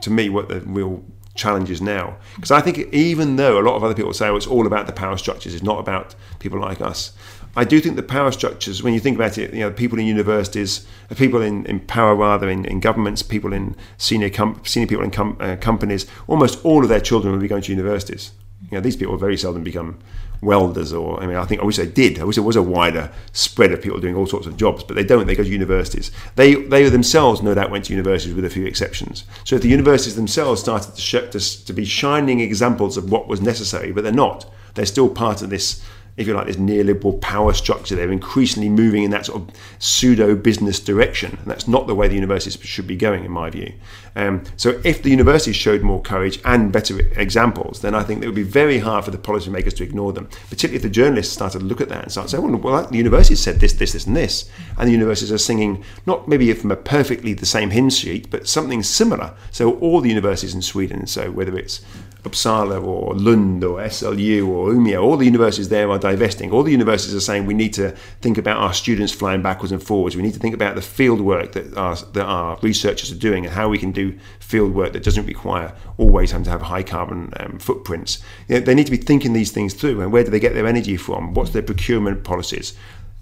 to me, what the real challenge is now. Because I think even though a lot of other people say, oh, it's all about the power structures, it's not about people like us. I do think the power structures, when you think about it, you know, people in universities, people in, in power rather, in, in governments, people in senior com- senior people in com- uh, companies, almost all of their children will be going to universities. You know, these people very seldom become welders or I mean I think I wish they did. I wish there was a wider spread of people doing all sorts of jobs, but they don't. They go to universities. They they themselves no doubt went to universities with a few exceptions. So if the universities themselves started to, sh- to, to be shining examples of what was necessary, but they're not. They're still part of this if you like, this neoliberal power structure. They're increasingly moving in that sort of pseudo business direction. And that's not the way the universities should be going, in my view. Um, so if the universities showed more courage and better examples, then I think it would be very hard for the policymakers to ignore them, particularly if the journalists started to look at that and start saying, well, well the universities said this, this, this, and this. And the universities are singing, not maybe from a perfectly the same hymn sheet, but something similar. So all the universities in Sweden, so whether it's Uppsala or Lund or SLU or Umeå, all the universities there are divesting. All the universities are saying we need to think about our students flying backwards and forwards. We need to think about the field work that our, that our researchers are doing and how we can do field work that doesn't require always having to have high carbon um, footprints. You know, they need to be thinking these things through and where do they get their energy from? What's their procurement policies?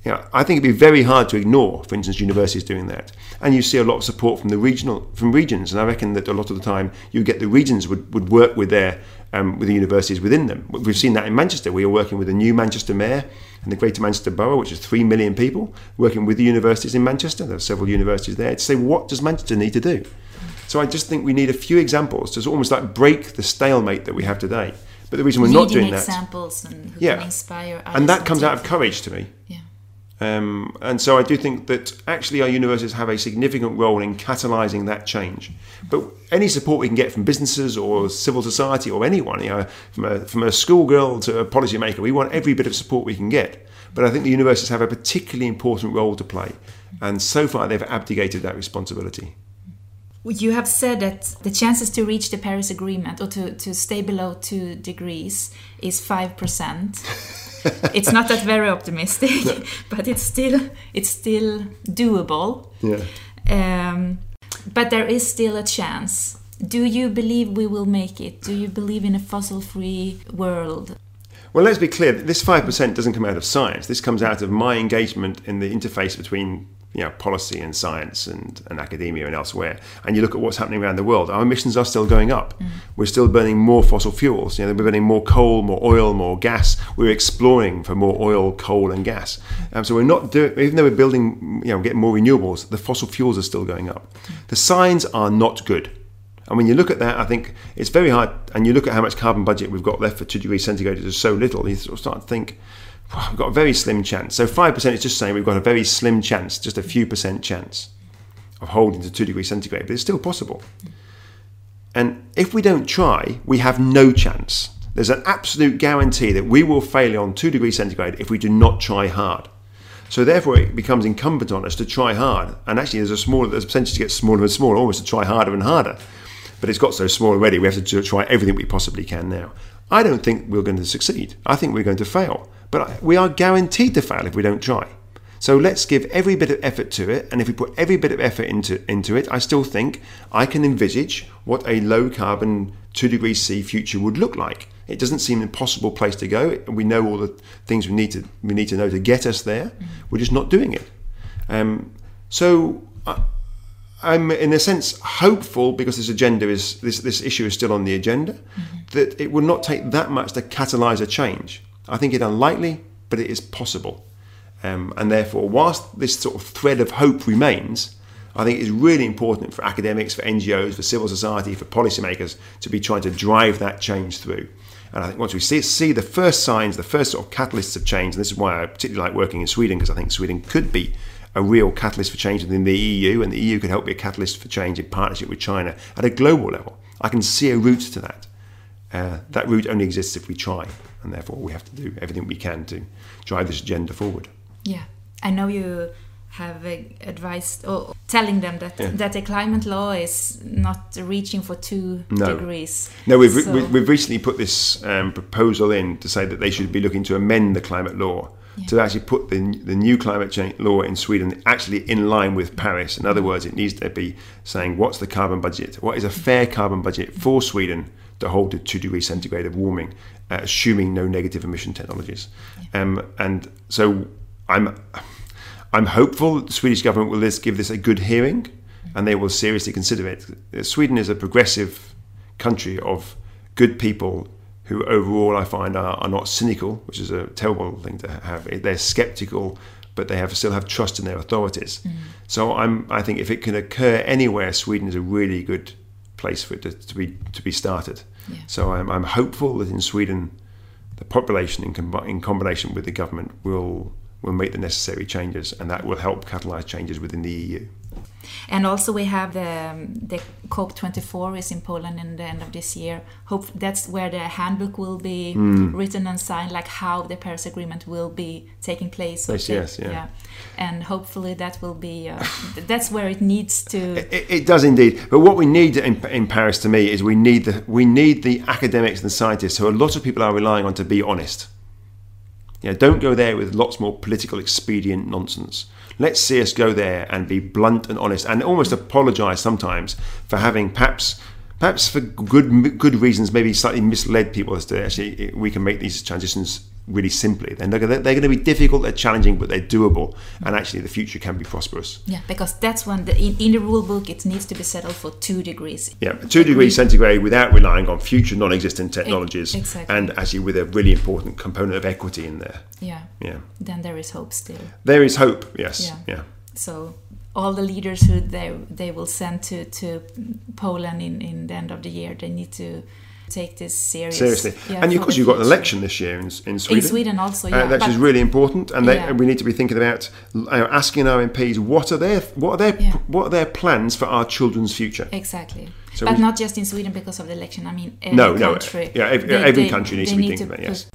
You know, I think it'd be very hard to ignore, for instance, universities doing that. And you see a lot of support from the regional from regions, and I reckon that a lot of the time you get the regions would, would work with their um, with the universities within them. We've seen that in Manchester. We are working with the new Manchester mayor and the Greater Manchester Borough, which is three million people, working with the universities in Manchester. There are several universities there to say what does Manchester need to do. So I just think we need a few examples to almost like break the stalemate that we have today. But the reason we're Leading not doing examples that, and who yeah, inspire and that comes out of courage to me. Yeah. Um, and so I do think that actually our universities have a significant role in catalysing that change. But any support we can get from businesses or civil society or anyone, you know, from a, from a schoolgirl to a policymaker, we want every bit of support we can get. But I think the universities have a particularly important role to play. And so far they've abdicated that responsibility. You have said that the chances to reach the Paris Agreement or to, to stay below two degrees is 5%. it's not that very optimistic, but it's still it's still doable. Yeah. Um, but there is still a chance. Do you believe we will make it? Do you believe in a fossil-free world? Well, let's be clear. This five percent doesn't come out of science. This comes out of my engagement in the interface between you know, policy and science and, and academia and elsewhere. And you look at what's happening around the world. Our emissions are still going up. Mm. We're still burning more fossil fuels. You know, we're burning more coal, more oil, more gas. We're exploring for more oil, coal, and gas. Um, so we're not doing. Even though we're building, you know, getting more renewables, the fossil fuels are still going up. Mm. The signs are not good. And when you look at that, I think it's very hard. And you look at how much carbon budget we've got left for two degrees centigrade, there's so little. You sort of start to think, well, we've got a very slim chance. So five percent is just saying we've got a very slim chance, just a few percent chance of holding to two degrees centigrade, but it's still possible. And if we don't try, we have no chance. There's an absolute guarantee that we will fail on two degrees centigrade if we do not try hard. So therefore, it becomes incumbent on us to try hard. And actually, there's a smaller, there's a percentage gets smaller and smaller, almost to try harder and harder but it's got so small already. We have to try everything we possibly can now. I don't think we're going to succeed. I think we're going to fail. But we are guaranteed to fail if we don't try. So let's give every bit of effort to it. And if we put every bit of effort into, into it, I still think I can envisage what a low carbon 2 degrees C future would look like. It doesn't seem an impossible place to go. We know all the things we need to, we need to know to get us there. We're just not doing it. Um, so uh, I'm in a sense hopeful because this agenda is this this issue is still on the agenda mm-hmm. that it will not take that much to catalyse a change. I think it unlikely, but it is possible, um, and therefore, whilst this sort of thread of hope remains, I think it's really important for academics, for NGOs, for civil society, for policymakers to be trying to drive that change through. And I think once we see, see the first signs, the first sort of catalysts of change, and this is why I particularly like working in Sweden because I think Sweden could be a real catalyst for change within the EU, and the EU could help be a catalyst for change in partnership with China at a global level. I can see a route to that. Uh, that route only exists if we try, and therefore we have to do everything we can to drive this agenda forward. Yeah, I know you have uh, advised or telling them that yeah. that the climate law is not reaching for two no. degrees. No, we've, so. we've recently put this um, proposal in to say that they should be looking to amend the climate law yeah. to actually put the, the new climate change law in Sweden actually in line with Paris. In other words, it needs to be saying what's the carbon budget, what is a fair carbon budget for Sweden to hold to two degrees centigrade of warming, uh, assuming no negative emission technologies. Yeah. Um, and so I'm I'm hopeful that the Swedish government will give this a good hearing, and they will seriously consider it. Sweden is a progressive country of good people who overall I find are, are not cynical, which is a terrible thing to have. They're skeptical, but they have still have trust in their authorities. Mm. So I'm, I think if it can occur anywhere, Sweden is a really good place for it to, to be to be started. So I'm, I'm hopeful that in Sweden the population in, com- in combination with the government will will make the necessary changes, and that will help catalyse changes within the EU. And also we have the um, the COP24 is in Poland in the end of this year. Hope that's where the handbook will be Mm. written and signed, like how the Paris Agreement will be taking place. Yes, yes, yeah. And hopefully that will be uh, that's where it needs to. It, it does indeed. But what we need in, in Paris, to me, is we need the we need the academics and the scientists who a lot of people are relying on to be honest. You know, don't go there with lots more political expedient nonsense. Let's see us go there and be blunt and honest, and almost apologise sometimes for having perhaps. Perhaps for good good reasons, maybe slightly misled people as to actually we can make these transitions really simply. Then they're, they're going to be difficult, they're challenging, but they're doable, and mm. actually the future can be prosperous. Yeah, because that's when the, in, in the rule book it needs to be settled for two degrees. Yeah, two degrees centigrade without relying on future non-existent technologies, exactly. and actually with a really important component of equity in there. Yeah. Yeah, Then there is hope still. there is hope. Yes, Yeah. yeah, So all the leaders who they they will send to to Poland in in the end of the year, they need to take this serious. seriously. Yeah, and of course, you've got an election this year in, in Sweden. In Sweden also, Uh, yeah. that is really important, and they, Yeah. we need to be thinking about uh, asking our MPs what are their what are their Yeah. what are their plans for our children's future. Exactly. So but we- not just in Sweden because of the election. I mean, every no, no, country. yeah, every, they- every they- country needs to be thinking about it, yes.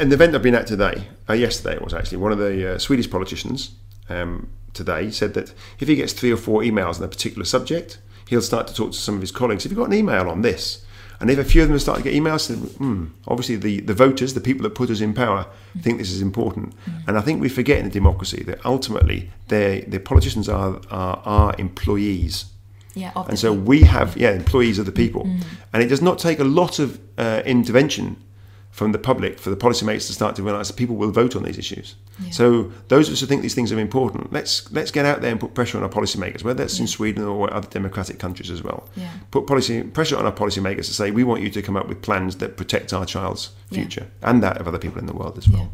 An event I've been at today, uh, yesterday it was actually, one of the uh, Swedish politicians um, today said that if he gets three or four emails on a particular subject, he'll start to talk to some of his colleagues. Have you got an email on this? And if a few of them start to get emails, then, hmm, obviously the, the voters, the people that put us in power, think this is important. And I think we forget in a democracy that ultimately the politicians are, are our employees. Yeah, And so people. we have, yeah, employees of the people. And it does not take a lot of uh, intervention from the public for the policymakers to start to realise that people will vote on these issues. Yeah. So those of us who think these things are important, let's let's get out there and put pressure on our policymakers, whether that's in Sweden or other democratic countries as well. Yeah. Put policy pressure on our policymakers to say we want you to come up with plans that protect our child's Yeah. future and that of other people in the world as well.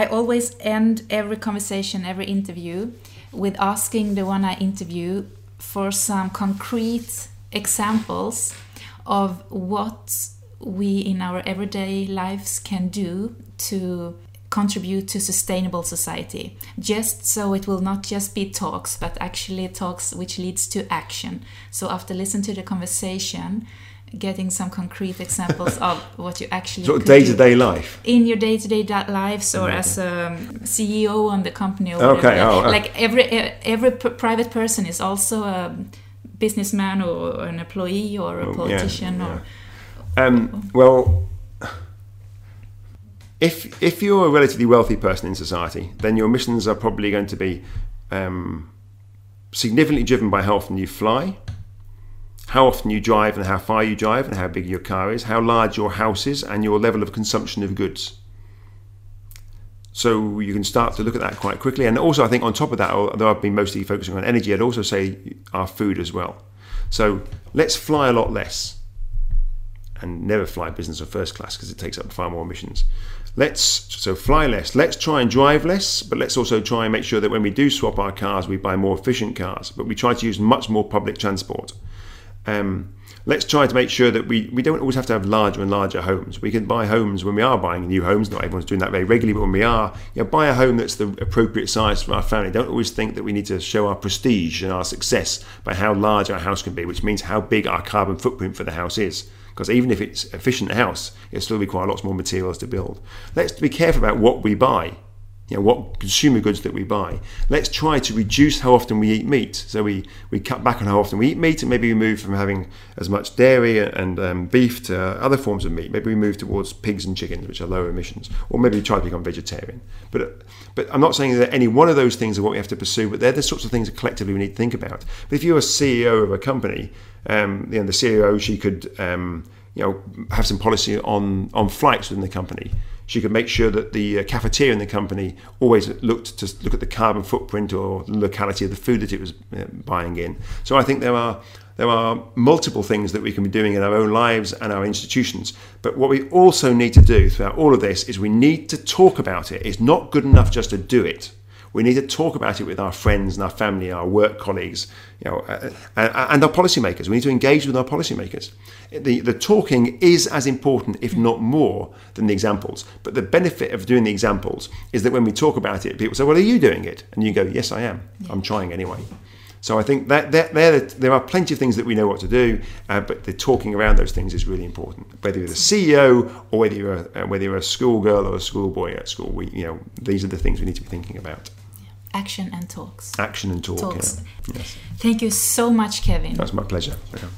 I always end every conversation, every interview, with asking the one I interview for some concrete examples of what we in our everyday lives can do to contribute to sustainable society just so it will not just be talks but actually talks which leads to action so after listening to the conversation getting some concrete examples of what you actually Sort of could day do to day life. in your day-to-day da- lives or as a CEO on the company or Okay, whatever. oh, uh. like every every private person is also a businessman or an employee or a Oh, yeah, politician or Um, well, if if you're a relatively wealthy person in society, then your missions are probably going to be um, significantly driven by how often you fly, how often you drive, and how far you drive, and how big your car is, how large your house is, and your level of consumption of goods. So you can start to look at that quite quickly. And also, I think on top of that, although I've been mostly focusing on energy, I'd also say our food as well. So let's fly a lot less and never fly business or first class because it takes up far more emissions. Let's so fly less. Let's try and drive less, but let's also try and make sure that when we do swap our cars, we buy more efficient cars. But we try to use much more public transport. Um, let's try to make sure that we, we don't always have to have larger and larger homes. We can buy homes when we are buying new homes. Not everyone's doing that very regularly, but when we are, you know, buy a home that's the appropriate size for our family. Don't always think that we need to show our prestige and our success by how large our house can be, which means how big our carbon footprint for the house is. Because even if it's efficient house, it still requires lots more materials to build. Let's be careful about what we buy you know, what consumer goods that we buy. Let's try to reduce how often we eat meat. So we, we cut back on how often we eat meat, and maybe we move from having as much dairy and um, beef to other forms of meat. Maybe we move towards pigs and chickens, which are lower emissions, or maybe we try to become vegetarian. But but I'm not saying that any one of those things are what we have to pursue, but they're the sorts of things that collectively we need to think about. But if you're a CEO of a company, um, you know, the CEO she could um, you know have some policy on on flights within the company she could make sure that the uh, cafeteria in the company always looked to look at the carbon footprint or the locality of the food that it was uh, buying in. So I think there are there are multiple things that we can be doing in our own lives and our institutions. But what we also need to do throughout all of this is we need to talk about it. It's not good enough just to do it. We need to talk about it with our friends and our family, our work colleagues, you know, uh, uh, and our policymakers. We need to engage with our policymakers. The, the talking is as important, if not more, than the examples. But the benefit of doing the examples is that when we talk about it, people say, Well, are you doing it? And you go, Yes, I am. Yeah. I'm trying anyway. So I think that, that there, there are plenty of things that we know what to do, uh, but the talking around those things is really important. Whether you're the CEO or whether you're a, uh, whether you're a schoolgirl or a schoolboy at school, we you know these are the things we need to be thinking about. Action and talks. Action and talk. Talks. Yeah. Yes. Thank you so much, Kevin. That's my pleasure. Yeah.